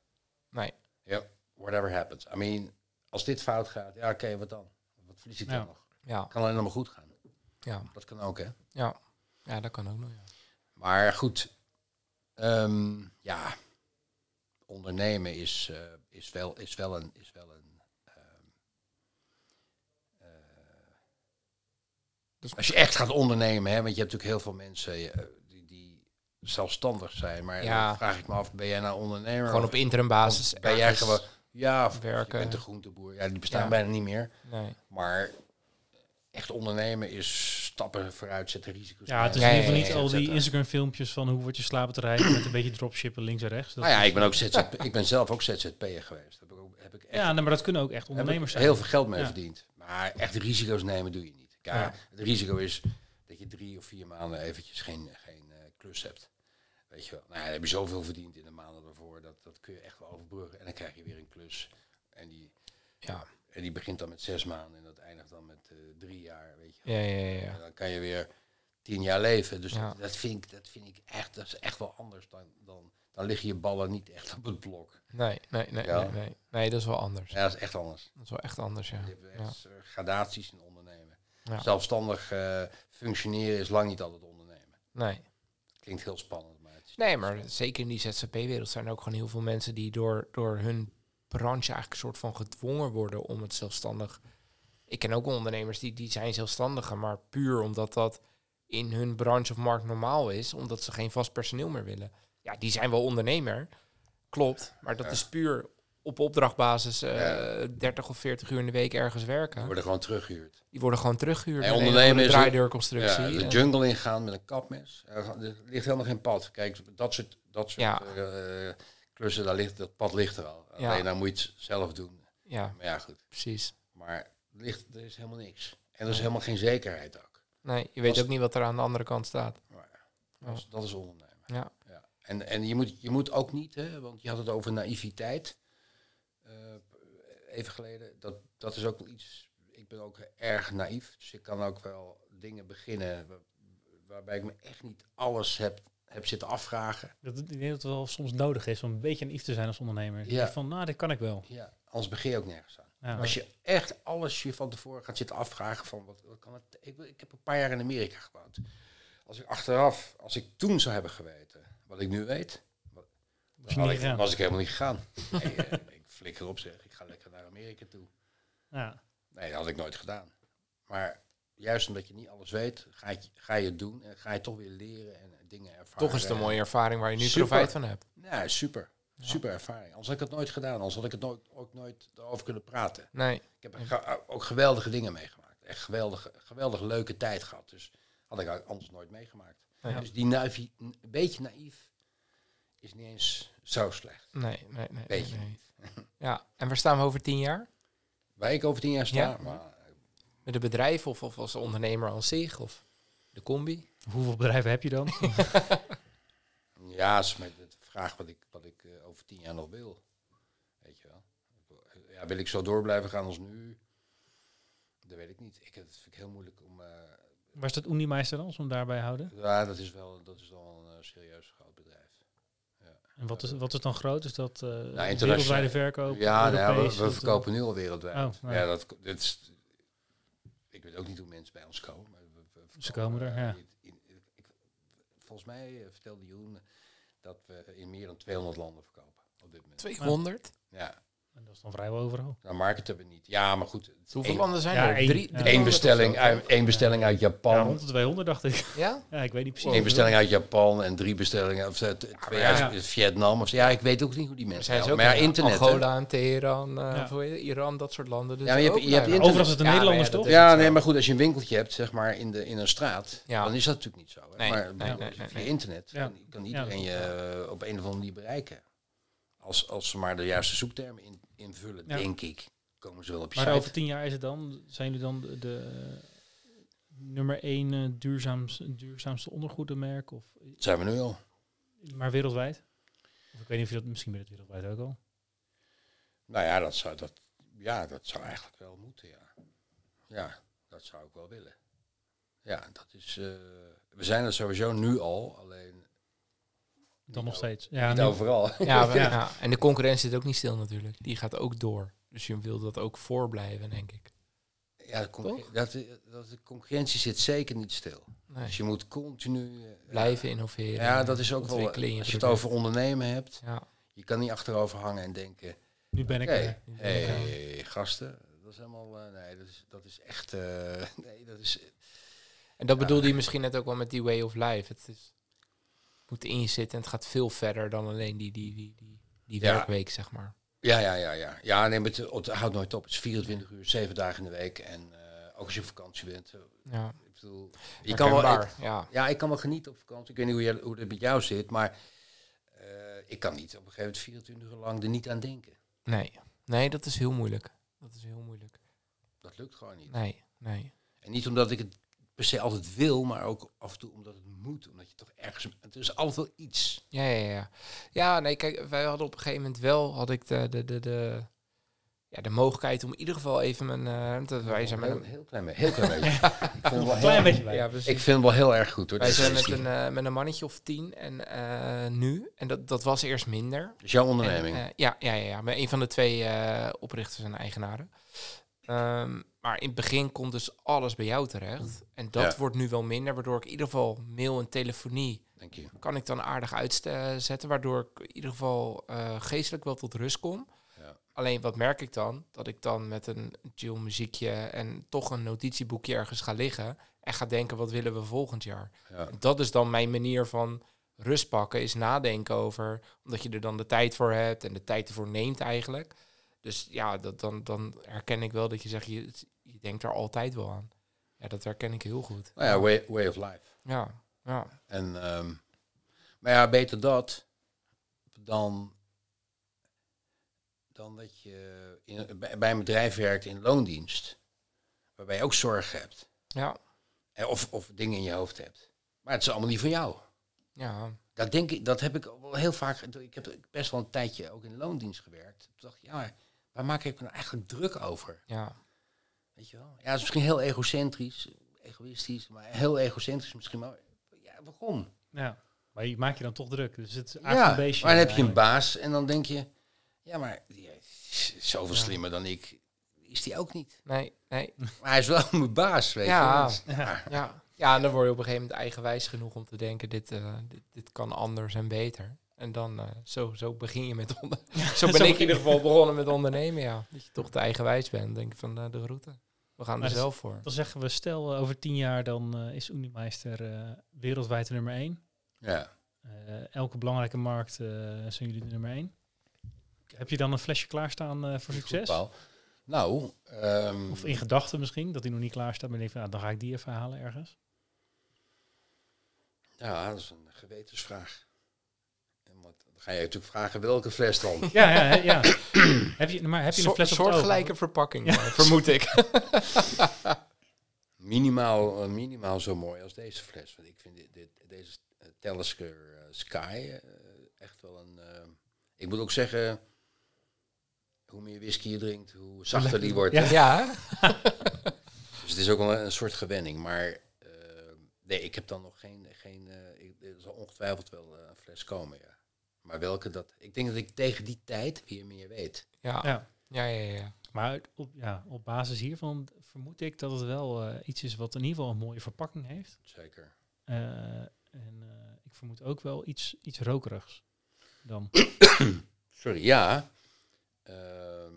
S1: nee.
S3: Ja, whatever happens. I mean, als dit fout gaat, ja, oké, wat dan? Wat verlies ik
S2: Ja.
S3: dan nog?
S1: Ja,
S3: Kan alleen nog maar goed gaan.
S1: ja,
S3: Dat kan ook, hè?
S1: ja. Ja, dat kan ook nog, ja.
S3: Maar goed, ehm, ja, ondernemen is, eh, is, wel, is wel een. Is wel een
S1: Dus-
S3: als je echt gaat ondernemen, hè, want je hebt natuurlijk heel veel mensen eh, die, die zelfstandig zijn. Maar
S1: Ja.
S3: dan vraag ik me af, ben jij nou ondernemer?
S1: Gewoon op interim basis.
S3: of ben jij gewoon. Ja, of
S1: werken.
S3: je bent een groenteboer. Ja, die bestaan
S1: Ja.
S3: bijna niet meer.
S1: Nee.
S3: Maar echt ondernemen is stappen vooruit zetten, risico's.
S2: Ja, het is in ieder geval niet al die
S3: nemen,
S2: Instagram filmpjes van hoe wordt je slapen te rijden met een beetje dropshippen links en rechts. Dat
S3: Nou ja, ik ben ook ZZP, ik ben zelf ook ZZP'er geweest. Heb ik, ook, heb ik echt
S2: Ja, nee, maar dat kunnen ook echt
S3: heb ik
S2: ondernemers zijn.
S3: heel veel geld mee
S2: Ja.
S3: verdiend. Maar echt risico's nemen doe je niet. Het risico is dat je drie of vier maanden eventjes geen, geen eh, klus hebt. Weet je wel. Nou, ja, dan heb je zoveel verdiend in de maanden daarvoor. Dat, dat kun je echt wel overbruggen. En dan krijg je weer een klus. En die,
S1: Ja.
S3: en die begint dan met zes maanden. En dat eindigt dan met eh, drie jaar. Weet je wel.
S1: Ja, ja, ja, ja.
S3: En dan kan je weer tien jaar leven. Dus
S1: Ja.
S3: dat, dat, vind ik, dat vind ik echt, dat is echt wel anders. Dan, dan, dan liggen je ballen niet echt op het blok.
S1: Nee, nee, nee,
S3: Ja.
S1: nee, nee. Nee, dat is wel anders.
S3: Ja, dat is echt anders.
S1: Dat is wel echt anders, ja.
S3: Je hebt echt eh, gradaties in ondernemen.
S1: Ja.
S3: Zelfstandig eh, functioneren is lang niet altijd ondernemen.
S1: Nee.
S3: Klinkt heel spannend, maar het is
S1: Nee, maar zeker in die ZZP-wereld zijn er ook gewoon heel veel mensen die door, door hun branche eigenlijk een soort van gedwongen worden om het zelfstandig. Ik ken ook ondernemers die, die zijn zelfstandiger, maar puur omdat dat in hun branche of markt normaal is, omdat ze geen vast personeel meer willen. Ja, die zijn wel ondernemer, klopt, maar dat is puur op opdrachtbasis eh,
S3: Ja.
S1: 30 of 40 uur in de week ergens
S3: Die
S1: werken.
S3: worden gewoon teruggehuurd.
S1: Die worden gewoon teruggehuurd.
S3: En ondernemen is
S1: draaideurconstructie.
S3: Ja, de
S1: En-
S3: jungle ingaan met een kapmes. Er ga- er ligt helemaal geen pad. Kijk, dat soort, dat soort
S1: Ja.
S3: eh, klussen, daar ligt, dat pad ligt er al. Alleen dan moet je het zelf doen.
S1: ja,
S3: Maar ja, goed.
S1: precies.
S3: Maar ligt, er is helemaal niks. En er is helemaal geen zekerheid ook.
S1: Nee, je weet
S3: Als-
S1: ook niet wat er aan de andere kant staat.
S3: Maar ja, dat, is, dat is ondernemen.
S1: Ja.
S3: Ja. En, en je, moet, je moet ook niet, hè, want je had het over naïviteit. Eh, even geleden. Dat, dat is ook wel iets. Ik ben ook erg naïef. Dus ik kan ook wel dingen beginnen wa- waarbij ik me echt niet alles heb, heb zitten afvragen.
S2: Dat, ik denk dat het wel soms nodig is om een beetje naïef te zijn als ondernemer.
S3: Ja.
S2: Van, nou, dit kan ik wel.
S3: Ja, anders begin je ook nergens aan.
S2: Ja.
S3: Als je echt alles je van tevoren gaat zitten afvragen van wat, wat kan het. Ik, ik heb een paar jaar in Amerika gewoond. Als ik achteraf, als ik toen zou hebben geweten wat ik nu weet,
S2: Was
S3: ik, was ik helemaal niet gegaan. Nee, eh, flikker op zeg, ik ga lekker naar Amerika toe.
S2: Ja.
S3: Nee, dat had ik nooit gedaan. Maar juist omdat je niet alles weet, ga je, ga je het doen en ga je toch weer leren en dingen ervaren.
S1: Toch is het een mooie ervaring waar je nu
S3: Super.
S1: profijt van hebt.
S3: Ja, super. Super ervaring. Anders had ik het nooit gedaan. Anders had ik het nooit, ook nooit over kunnen praten.
S1: Nee,
S3: Ik heb ge- ook geweldige dingen meegemaakt. Echt geweldige, geweldig leuke tijd gehad. Dus had ik anders nooit meegemaakt.
S1: Ja.
S3: Dus die naïef, een beetje naïef is niet eens zo slecht.
S1: nee, nee. nee, nee,
S3: Beetje
S1: nee. Ja, en waar staan we over tien jaar?
S3: Waar ik over tien jaar sta,
S1: Ja.
S3: maar
S1: Met een bedrijf of, of als ondernemer aan zich? Of de combi?
S2: Hoeveel bedrijven heb je dan?
S3: ja, is met de vraag wat ik, wat ik eh, over tien jaar nog wil. Weet je wel. Ja, wil ik zo door blijven gaan als nu? Dat weet ik niet. Ik, dat vind ik heel moeilijk om... eh,
S2: Waar is dat Unimeister dan, als we hem daarbij houden?
S3: ja, dat is wel, dat is wel een eh, serieus groot bedrijf.
S2: En wat is, wat is dan groot? Is dat eh
S3: internationaal-
S2: wereldwijde verkoop?
S3: Ja, nou ja, we,
S2: Dat,
S3: verkopen nu al wereldwijd.
S2: Oh, nou
S3: ja.
S2: ja.
S3: dat, dit is, ik weet ook niet hoe mensen bij ons komen. Maar we, we
S2: Ze komen er,
S3: eh,
S2: ja.
S3: in- in- ik, volgens mij eh, vertelde Jeroen dat we in meer dan 200 landen verkopen op dit moment.
S1: 200?
S3: Ja,
S2: En dat is dan vrijwel overal.
S3: nou marketen we niet. Ja, maar goed.
S1: Hoeveel landen zijn
S2: Ja,
S1: er?
S2: één.
S1: Drie,
S2: Ja.
S1: 300
S3: één
S1: of
S3: bestelling, uit, één bestelling uit
S2: Ja,
S3: Japan.
S2: rond de 200 dacht ik.
S1: Ja?
S2: Ja, ik weet niet precies.
S3: Eén bestelling uit Japan en drie bestellingen of eh, twee
S2: ja.
S3: uit Vietnam. Of, ja, ik weet ook niet hoe die mensen
S1: zijn ze ook.
S3: Maar internet.
S1: Angola en Teheran, eh? Iran, dat soort landen. Dus
S3: Ja, maar je hebt-
S1: ook
S3: je hebt
S1: blijven.
S3: internet.
S2: Overigens is het een
S1: Ja,
S2: Nederlanders toch?
S3: Ja, nee, maar goed, als je een winkeltje hebt, zeg maar, in, de, in een straat,
S1: Ja.
S3: dan is dat natuurlijk niet zo. Hè?
S1: Nee,
S3: maar via internet kan, iedereen je op een of andere manier bereiken. Als, als ze maar de juiste zoektermen in, invullen,
S2: Ja.
S3: denk ik, komen ze wel op je
S2: Maar
S3: site.
S2: over tien jaar is het dan, zijn jullie dan de, de nummer één eh, duurzaamste, duurzaamste ondergoedenmerk? Of,
S3: Dat zijn we nu al.
S2: maar wereldwijd? Of ik weet niet of je dat, misschien ben je het wereldwijd ook al.
S3: Nou ja, dat zou, dat, ja, dat zou eigenlijk wel moeten, ja. Ja, dat zou ik wel willen. Ja, dat is... eh, we zijn er sowieso nu al, alleen
S2: Dan nog
S3: Niet
S2: steeds. Ja,
S3: niet overal.
S1: Ja,
S2: Ja.
S1: ja, en de concurrentie zit ook niet stil natuurlijk. Die gaat ook door. Dus je wil dat ook voorblijven, denk ik.
S3: Ja, de, dat, dat, de concurrentie zit zeker niet stil.
S1: Nee.
S3: Dus je moet continu... eh,
S1: Blijven innoveren.
S3: Ja, dat is ook wel...
S1: in
S3: Als je het
S1: product.
S3: over ondernemen hebt,
S1: Ja,
S3: je kan niet achterover hangen en denken...
S2: Nu ben ik
S3: Hé,
S2: er.
S1: nu ben ik er.
S3: hey, gasten, dat is helemaal... eh, nee, dat is, dat is echt... eh, nee, dat is...
S1: En dat bedoelde je misschien net ook wel met die way of life. Het is, moet in je zitten en het gaat veel verder dan alleen die, die, die, die, die
S3: Ja.
S1: werkweek, zeg maar.
S3: Ja, ja, ja, ja. Ja, nee, maar het, het houdt nooit op. Het is 24 uur, 7 dagen in de week. En eh, ook als je op vakantie bent. eh,
S1: Ja,
S3: ik bedoel, je kan wel... ik-
S1: ja.
S3: ja, ik kan wel genieten op vakantie. Ik weet niet hoe, jij, hoe het met jou zit, maar... eh, ik kan niet op een gegeven moment 24 uur lang er niet aan denken.
S1: Nee. nee, dat is heel moeilijk. Dat is heel moeilijk.
S3: Dat lukt gewoon niet.
S1: Nee, nee.
S3: En niet omdat ik het per se altijd wil, maar ook af en toe omdat het moet. Omdat je toch ergens... Het is altijd wel iets.
S1: Ja, ja, ja. Ja, nee, kijk, wij hadden op een gegeven moment wel, had ik de, de, de, de, ja, de mogelijkheid om in ieder geval even mijn, eh, dat wij zijn met
S3: heel,
S1: een,
S3: heel klein beetje. Heel klein beetje. ik, vind hem wel
S2: Klein
S3: heel,
S2: beetje
S1: ja,
S3: ik vind hem wel heel erg goed hoor.
S1: wij zijn met een, eh, met een mannetje of tien en eh, nu, en dat, dat was eerst minder.
S3: Is jouw
S1: En,
S3: onderneming.
S1: ja, ja, ja, ja, met een van de twee eh, oprichters en eigenaren. Ehm, maar in het begin komt dus alles bij jou terecht. En dat
S3: Ja.
S1: wordt nu wel minder, waardoor ik in ieder geval mail en telefonie kan ik dan aardig uitzetten, waardoor ik in ieder geval eh, geestelijk wel tot rust kom.
S3: Ja.
S1: Alleen wat merk ik dan? Dat ik dan met een chill muziekje en toch een notitieboekje ergens ga liggen en ga denken, wat willen we volgend jaar?
S3: Ja.
S1: Dat is dan mijn manier van rust pakken, is nadenken over, omdat je er dan de tijd voor hebt en de tijd ervoor neemt eigenlijk. Dus ja, dat, dan, dan herken ik wel dat je zegt, je, je denkt er altijd wel aan. Ja, dat herken ik heel goed.
S3: Nou ja, way, way of life.
S1: Ja, ja.
S3: En, ehm, maar ja, beter dat dan, dan dat je in, bij een bedrijf werkt in loondienst. Waarbij je ook zorg hebt.
S1: Ja,
S3: Eh, Of, of dingen in je hoofd hebt. Maar het is allemaal niet van jou.
S1: ja,
S3: Dat, denk ik, dat heb ik wel heel vaak. Ik heb best wel een tijdje ook in loondienst gewerkt. Toen dacht ik, ja, maar waar maak ik me nou eigenlijk druk over?
S1: ja.
S3: Weet je wel? Ja, het is misschien heel egocentrisch, egoïstisch, maar heel egocentrisch misschien. Maar ja, waarom?
S2: Ja. Maar je maakt je dan toch druk. Dus het is
S3: Ja,
S2: eigenlijk een beestje.
S3: maar dan heb je een
S2: eigenlijk.
S3: baas en dan denk je, ja, maar die is zoveel
S2: Ja.
S3: slimmer dan ik. Is die ook niet.
S1: Nee, nee.
S3: Maar hij is wel mijn baas, weet
S1: Ja.
S3: je.
S2: Ja.
S1: Ja. ja, en dan word je op een gegeven moment eigenwijs genoeg om te denken, dit, eh, dit, dit kan anders en beter. En dan eh, zo, zo begin je met onder. zo ben
S2: zo
S1: ik in ieder geval begonnen met ondernemen, ja. Dat je toch te eigenwijs bent. Denk ik van eh, de route. We gaan
S2: Maar
S1: er zelf voor.
S2: Dan zeggen we, stel eh, over tien jaar dan eh, is Unimeister eh, wereldwijd de nummer één.
S3: Ja.
S2: Eh, elke belangrijke markt eh, zijn jullie de nummer één. Heb je dan een flesje klaarstaan eh, voor succes?
S3: Nou, ehm,
S2: Of in gedachten misschien, dat hij nog niet klaar staat. Maar je denkt van, ja, dan ga ik die even halen ergens.
S3: ja, dat is een gewetensvraag. Ga je natuurlijk vragen welke fles dan.
S2: Ja, ja, ja. heb je, maar heb je een
S1: Soort-
S2: fles op het oog?
S1: soortgelijke verpakking, eh, vermoed ik.
S3: minimaal, eh, minimaal zo mooi als deze fles. Want ik vind dit, dit, deze uh, Talisker eh, Sky eh, echt wel een... eh, ik moet ook zeggen, hoe meer whisky je drinkt, hoe zachter die wordt.
S2: Ja.
S1: ja,
S3: Dus het is ook wel een, een soort gewenning. Maar eh, nee, ik heb dan nog geen... geen eh, ik, er zal ongetwijfeld wel eh, een fles komen, ja. Maar welke dat... Ik denk dat ik tegen die tijd weer meer weet.
S1: ja,
S2: Ja.
S1: ja, ja, ja.
S2: Maar op, ja, op basis hiervan vermoed ik dat het wel eh, iets is wat in ieder geval een mooie verpakking heeft.
S3: Zeker.
S2: Eh, en eh, ik vermoed ook wel iets, iets rokerigs dan.
S3: Sorry, ja. Ehm,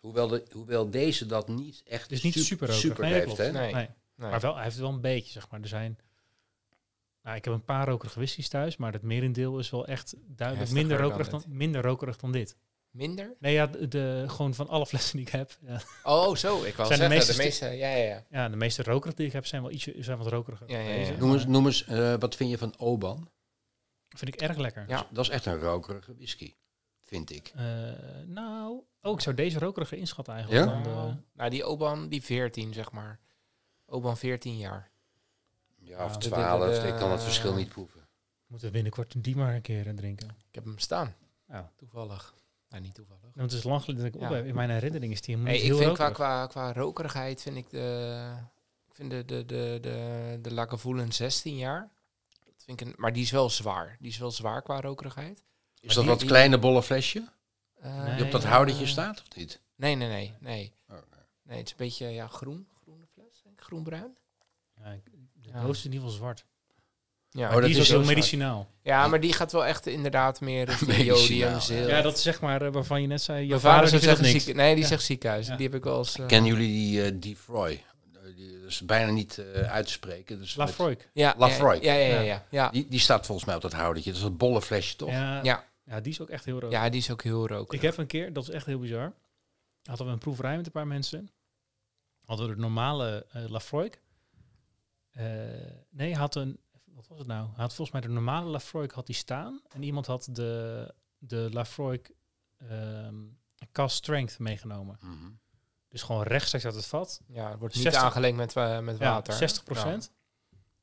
S3: hoewel, de, hoewel deze dat niet echt
S2: Dus niet
S3: sup-
S2: super rokerig.
S3: super
S2: Nee,
S3: heeft,
S2: klopt.
S3: hè?
S1: Nee.
S2: Nee.
S1: Nee.
S2: Maar wel, hij heeft wel een beetje, zeg maar. Er zijn... Nou, ik heb een paar rokerige whiskies thuis, maar het merendeel is wel echt duidelijk
S1: Heftiger
S2: minder rokerig dan,
S1: dit.
S2: minder rokerig dan dit.
S1: Minder?
S2: Nee, ja, de, de- gewoon van alle flessen die ik heb. Ja,
S1: Oh, zo. Ik wou
S2: Zijn de meeste
S1: de meeste... Ja, ja, ja.
S2: ja de meeste rokerig die ik heb zijn wel ietsje zijn wat rokeriger.
S1: Ja, ja, ja.
S3: Noem eens, noem eens eh, wat vind je van Oban?
S2: Vind ik erg lekker.
S1: Ja.
S3: Dat is echt een rokerige whisky, vind ik.
S2: Eh, nou, oh, ik zou deze rokerige inschatten eigenlijk.
S3: Ja?
S2: Dan de,
S1: Nou, nou, die Oban, die 14, zeg maar. Oban 14 jaar.
S3: Ja, of twaalf,
S1: de-
S3: ik kan het verschil niet proeven.
S2: moeten we binnenkort die maar een keer eh, drinken.
S1: Ik heb hem staan.
S2: Ja.
S1: Toevallig. Nee, niet toevallig.
S2: Want het is lang geleden dat ik
S1: Ja.
S2: op heb. In mijn herinnering is die helemaal
S1: Nee,
S2: niet
S1: ik
S2: heel
S1: vind qua,
S2: rokerig.
S1: qua, qua rokerigheid vind ik de... Ik vind de, de, de, de, de Lagavulin 16 jaar. Dat vind ik een, maar die is wel zwaar. Die is wel zwaar qua rokerigheid.
S3: Is
S1: Maar
S3: dat
S1: die-
S3: kleine bolle flesje?
S1: Eh,
S2: Nee.
S3: Die op dat
S1: eh,
S3: houdertje staat, of niet?
S1: Nee, nee, nee. Nee,
S3: Oh,
S1: nee het is een beetje ja, groen. Groene fles, denk ik. Groen-bruin.
S2: De
S1: Ja.
S2: doos is in ieder geval zwart.
S1: Ja,
S3: Oh, dat
S2: die is
S3: is
S2: ook heel
S3: zo
S2: medicinaal.
S1: ja, maar die gaat wel echt inderdaad meer jodium,
S3: ja.
S1: zil.
S2: Ja, dat is zeg maar eh, waarvan je net zei.
S1: Mijn
S2: Jouw
S1: vader
S2: vader
S1: zou
S2: zegt
S1: zeggen
S2: niks.
S1: ziek, Nee, die
S2: Ja.
S1: zegt ziekenhuis.
S2: Ja.
S1: Die heb ik wel eens... eh,
S3: Kennen jullie die uh, Defroy? Eh, die- Dat is bijna niet eh, uit te spreken. Dus
S2: Lafroik.
S1: ja,
S3: Lafroy.
S1: Ja, ja, ja. ja,
S2: Ja.
S1: ja. ja.
S3: die, die staat volgens mij op dat houdertje. Dat is een bolle flesje, toch?
S2: Ja,
S1: Ja.
S2: ja, die is ook echt heel rood.
S1: Ja, die is ook heel rokerig.
S2: Ik heb een keer, dat is echt heel bizar, hadden we een proeverij met een paar mensen. Hadden we de normale eh Lafroik. Eh, nee, had een, wat was het nou? Hij had volgens mij de normale Lafroik had die staan. En iemand had de, de Lafroik ehm cast strength meegenomen.
S3: Mhm.
S2: Dus gewoon rechtstreeks uit het vat.
S1: Ja, het wordt niet
S2: 60
S1: aangelengd met, wa- met water.
S2: Ja, 60%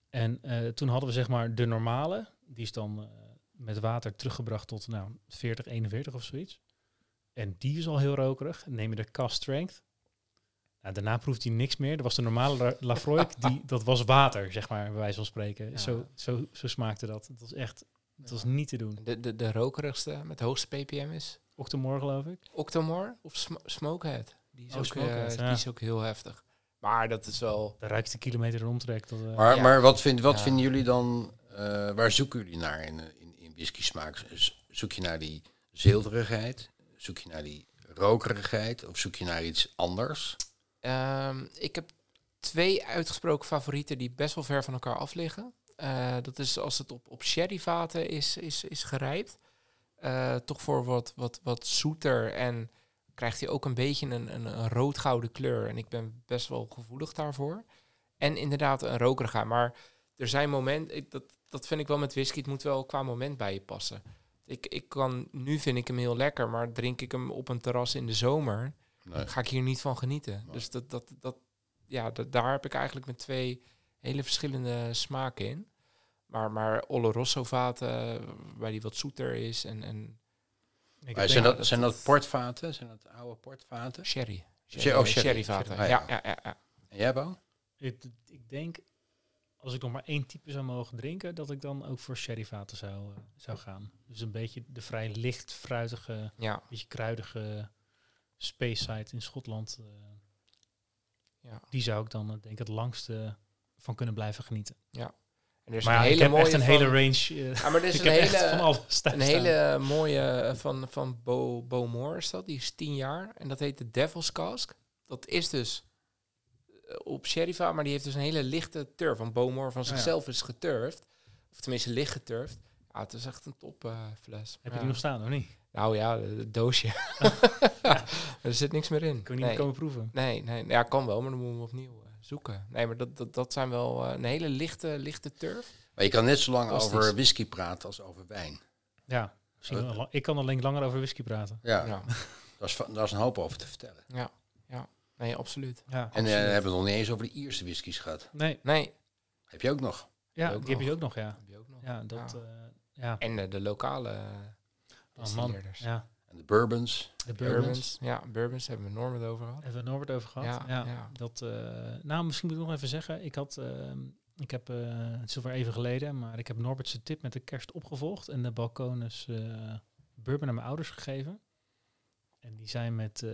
S2: En eh, toen hadden we zeg maar de normale. Die is dan eh, met water teruggebracht tot nou, 40, 41 of zoiets. En die is al heel rokerig. Neem je de cast strength. Nou, daarna proeft hij niks meer. Dat was de normale La- Lafroik. die, dat was water, zeg maar, bij wijze van spreken.
S1: Ja.
S2: Zo, zo, zo smaakte dat. Het was echt, het was
S1: Ja.
S2: niet te doen.
S1: De, de, de rokerigste met de hoogste ppm is
S2: Octomore, geloof ik.
S1: Octomore of Sm- Smokehead. Die is,
S2: Oh,
S1: ook,
S2: Smokehead,
S1: eh,
S2: ja.
S1: die is ook heel heftig. Maar dat is wel...
S2: De ruikste kilometer omtrek. Dat, eh,
S3: Maar,
S1: Ja.
S3: maar wat, vind, wat
S1: Ja.
S3: vinden jullie dan, eh, waar zoeken jullie naar in, in, in whisky smaak? Zoek je naar die zilverigheid? Zoek je naar die rokerigheid? Of zoek je naar iets anders?
S1: Ehm, ik heb twee uitgesproken favorieten die best wel ver van elkaar af liggen. Eh, dat is als het op, op sherryvaten is, is, is gerijpt. Eh, toch voor wat, wat, wat zoeter en krijgt hij ook een beetje een, een, een rood-gouden kleur. En ik ben best wel gevoelig daarvoor. En inderdaad een rokerigheid. Maar er zijn momenten, dat, dat vind ik wel met whisky, het moet wel qua moment bij je passen. Ik, ik kan, nu vind ik hem heel lekker, maar drink ik hem op een terras in de zomer,
S3: Nee.
S1: ga ik hier niet van genieten.
S3: Nee.
S1: Dus dat, dat, dat, ja, dat, daar heb ik eigenlijk met twee hele verschillende smaken in. Maar, maar Oloroso vaten, waar die wat zoeter is en, en
S2: ik
S3: zijn,
S2: denk-
S3: dat, zijn dat portvaten? Zijn dat oude portvaten?
S1: sherry.
S3: Sher- oh, sherry.
S1: Sherryvaten.
S3: Ah, ja.
S1: ja, ja, ja, ja.
S3: En jij, Bo?
S2: Ik, ik denk, als ik nog maar één type zou mogen drinken, dat ik dan ook voor sherryvaten zou, eh, zou gaan. Dus een beetje de vrij licht, fruitige,
S1: Ja,
S2: beetje kruidige Speyside in Schotland. eh,
S1: ja.
S2: die zou ik dan eh, denk ik het langste van kunnen blijven genieten.
S1: En er is
S2: maar
S1: een
S2: ja,
S1: hele
S2: ik heb
S1: mooie
S2: echt een
S1: van-
S2: hele range. eh,
S1: Ja, maar er is een
S2: van
S1: hele,
S2: alles
S1: een hele mooie van, van Bo, Bo Moore is dat. Die is tien jaar. En dat heet de Devil's Cask. Dat is dus op Sherifa, maar die heeft dus een hele lichte turf. Want Bo Moore van
S2: ja.
S1: zichzelf is geturfd. Of tenminste licht geturfd. Ja, het is echt een top fles.
S2: Heb je
S1: Ja.
S2: die nog staan, of niet?
S1: Nou ja, het doosje. er zit niks meer in.
S2: Kun je niet
S1: nee.
S2: komen proeven?
S1: Nee, nee, ja, kan wel, maar dan moeten we hem opnieuw eh, zoeken. Nee, maar dat, dat, dat zijn wel eh, een hele lichte, lichte turf.
S3: Maar je kan net zo lang over whisky praten als over wijn.
S2: Ja, lang- ik kan alleen langer over whisky praten.
S3: Ja,
S1: Ja,
S3: Daar, is, daar is een hoop over te vertellen.
S1: ja, ja. Nee, absoluut.
S2: Ja,
S3: En eh,
S2: absoluut.
S3: hebben we het nog niet eens over de Ierse whiskies gehad.
S2: Nee,
S1: Nee,
S3: Heb je ook nog?
S2: ja,
S1: ook
S2: die heb je ook nog, ja.
S1: heb je ook nog.
S2: Ja, dat...
S1: Ja.
S2: eh, ja.
S1: En de lokale
S2: Oh, man.
S1: distilleerders.
S2: Ja,
S3: En de bourbons.
S2: de
S1: Bourbons.
S2: bourbons.
S1: Ja, bourbons hebben we Norm het over gehad.
S2: Hebben we Norbert over gehad?
S1: Ja,
S2: Ja,
S1: ja.
S2: Dat, eh, nou, misschien moet ik nog even zeggen. Ik had, ehm, ik heb, eh, het is alweer even geleden, maar ik heb Norbert's tip met de kerst opgevolgd en de balkonus eh bourbon aan mijn ouders gegeven. En die zijn met,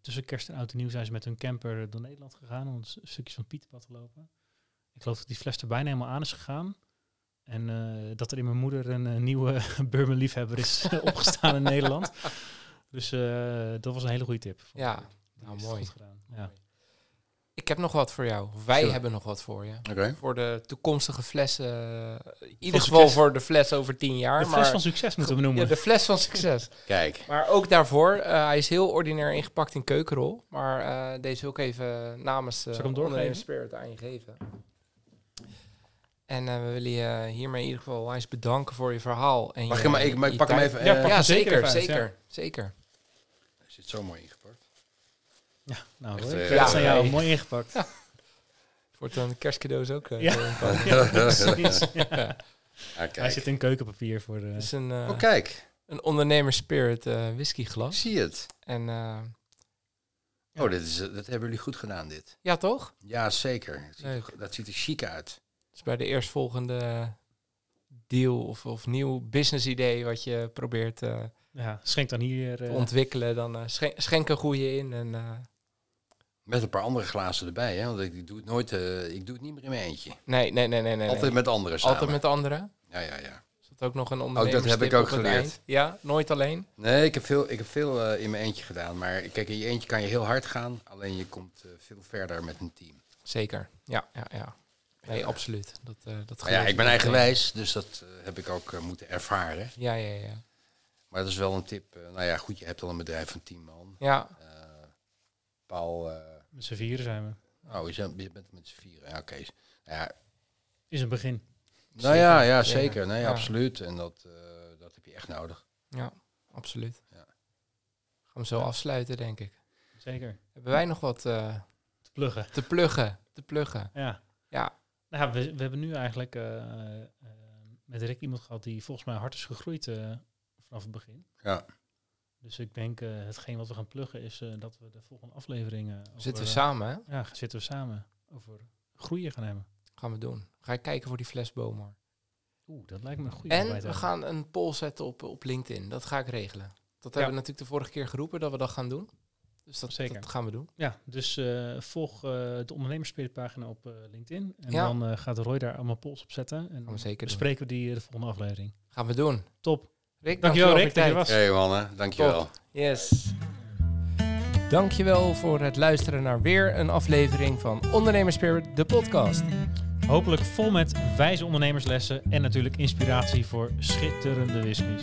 S2: tussen kerst en oud en nieuw zijn ze met hun camper door Nederland gegaan om stukjes van Pieterpad te lopen. Ik geloof dat die fles er bijna helemaal aan is gegaan. En eh, dat er in mijn moeder een, eh, nieuwe bourbon liefhebber is eh, opgestaan in Nederland. Dus eh, dat was een hele goede tip.
S1: Ja, nou mooi.
S2: goed gedaan. Ja.
S1: Ik heb nog wat voor jou. Wij
S3: Sure.
S1: hebben nog wat voor je. Voor de toekomstige flessen. in ieder geval
S2: succes.
S1: voor de fles over tien jaar.
S2: De fles
S1: maar
S2: van succes moeten we noemen.
S1: Ja, de fles van succes.
S3: Kijk.
S1: Maar ook daarvoor, eh, hij is heel ordinair ingepakt in keukenrol. Maar eh, deze wil ik even namens
S2: Zal
S1: uh,
S2: ik hem doorgeven?
S1: Spirit aan je geven. En eh, we willen je hiermee in ieder geval eens bedanken voor je verhaal. En
S3: Mag
S1: je,
S3: ik, maar ik
S1: je
S3: pak hem even.
S2: Ja,
S3: eh,
S2: pak
S1: Ja,
S2: hem zeker
S1: zeker,
S2: even
S1: zeker, zeker.
S3: Hij zit zo mooi ingepakt.
S2: Ja, nou,
S3: Echt,
S2: hoor.
S3: eh,
S1: ja,
S2: aan jou. Mooi ingepakt.
S1: Wordt dan kerstcadeaus ook. eh,
S2: Ja. Ja. Ja.
S3: Ah,
S2: Hij zit in keukenpapier voor de...
S1: Is een,
S3: Oh, kijk.
S1: een ondernemer spirit eh
S3: Ik
S1: whiskyglas.
S3: zie het.
S1: En eh,
S3: Oh, dit is, dat hebben jullie goed gedaan, dit.
S1: ja, toch?
S3: Ja, zeker. Dat ziet, er, dat ziet er chic uit.
S1: Dus bij de eerstvolgende deal of, of nieuw business idee wat je probeert eh,
S2: Ja, schenk dan hier...
S1: te
S2: eh,
S1: ontwikkelen, dan eh, schen- schenk een goede in. En, eh,
S3: Met een paar andere glazen erbij, hè? Want ik, ik doe het nooit, eh, ik doe het niet meer in mijn eentje.
S1: nee, nee, nee, nee. nee
S3: Altijd
S1: nee.
S3: met anderen samen.
S1: Altijd met anderen.
S3: Ja, ja, ja.
S1: Is dat ook nog een
S3: dat
S1: ondernemer?
S3: heb ik ook geleerd.
S1: Ja, nooit alleen.
S3: Nee, ik heb veel, ik heb veel eh, in mijn eentje gedaan. Maar kijk, in je eentje kan je heel hard gaan. Alleen je komt veel verder met een team.
S1: Zeker. Ja, ja, ja. Nee,
S3: Ja.
S1: absoluut. Dat, eh dat
S3: ja, ik ben eigenwijs, dus dat eh, heb ik ook eh, moeten ervaren.
S1: Ja, ja, ja.
S3: Maar dat is wel een tip. nou ja, goed, je hebt al een bedrijf van 10 man.
S1: Ja,
S3: Eh, Paul, eh,
S2: Met z'n vieren zijn we.
S3: oh, je bent je bent met z'n vieren. Ja, oké. Ja,
S2: Is een begin.
S3: nou ja,
S1: Zeker,
S3: ja,
S1: zeker.
S3: zeker. Nee,
S1: Ja.
S3: absoluut. En dat, eh, dat heb je echt nodig.
S1: ja, absoluut.
S3: Ja.
S1: Gaan we zo
S2: Ja.
S1: afsluiten, denk ik.
S2: Zeker.
S1: Hebben wij nog wat eh,
S2: Te pluggen.
S1: te pluggen? Te pluggen.
S2: Ja.
S1: Ja,
S2: Nou, we, we hebben nu eigenlijk eh, eh, met Rick iemand gehad die volgens mij hard is gegroeid eh, vanaf het begin.
S3: Ja.
S2: Dus ik denk, eh, hetgeen wat we gaan pluggen is eh, dat we de volgende afleveringen... over,
S1: zitten we samen, hè?
S2: Ja, zitten we samen over groeien gaan hebben.
S1: Gaan we doen. Ga ik kijken voor die fles Bomor.
S2: Oeh, dat lijkt me een goede
S1: En we gaan een poll zetten op, op LinkedIn. Dat ga ik regelen. Dat hebben we natuurlijk de vorige keer geroepen dat we dat gaan doen. Dus dat,
S2: Zeker.
S1: dat gaan we doen.
S2: Ja, dus eh, volg eh, de ondernemersspiritpagina op eh, LinkedIn. En
S1: Ja.
S2: dan eh, gaat Roy daar allemaal polls op zetten. En
S1: Gaan we
S2: bespreken we die de volgende aflevering.
S1: Gaan we doen.
S2: Top.
S1: Rick,
S2: Dankjewel Rick dat je was.
S3: Hey, mannen, dankjewel.
S1: Top. Yes. Dankjewel voor het luisteren naar weer een aflevering van Ondernemerspirit, de podcast.
S2: Hopelijk vol met wijze ondernemerslessen en natuurlijk inspiratie voor schitterende whiskies.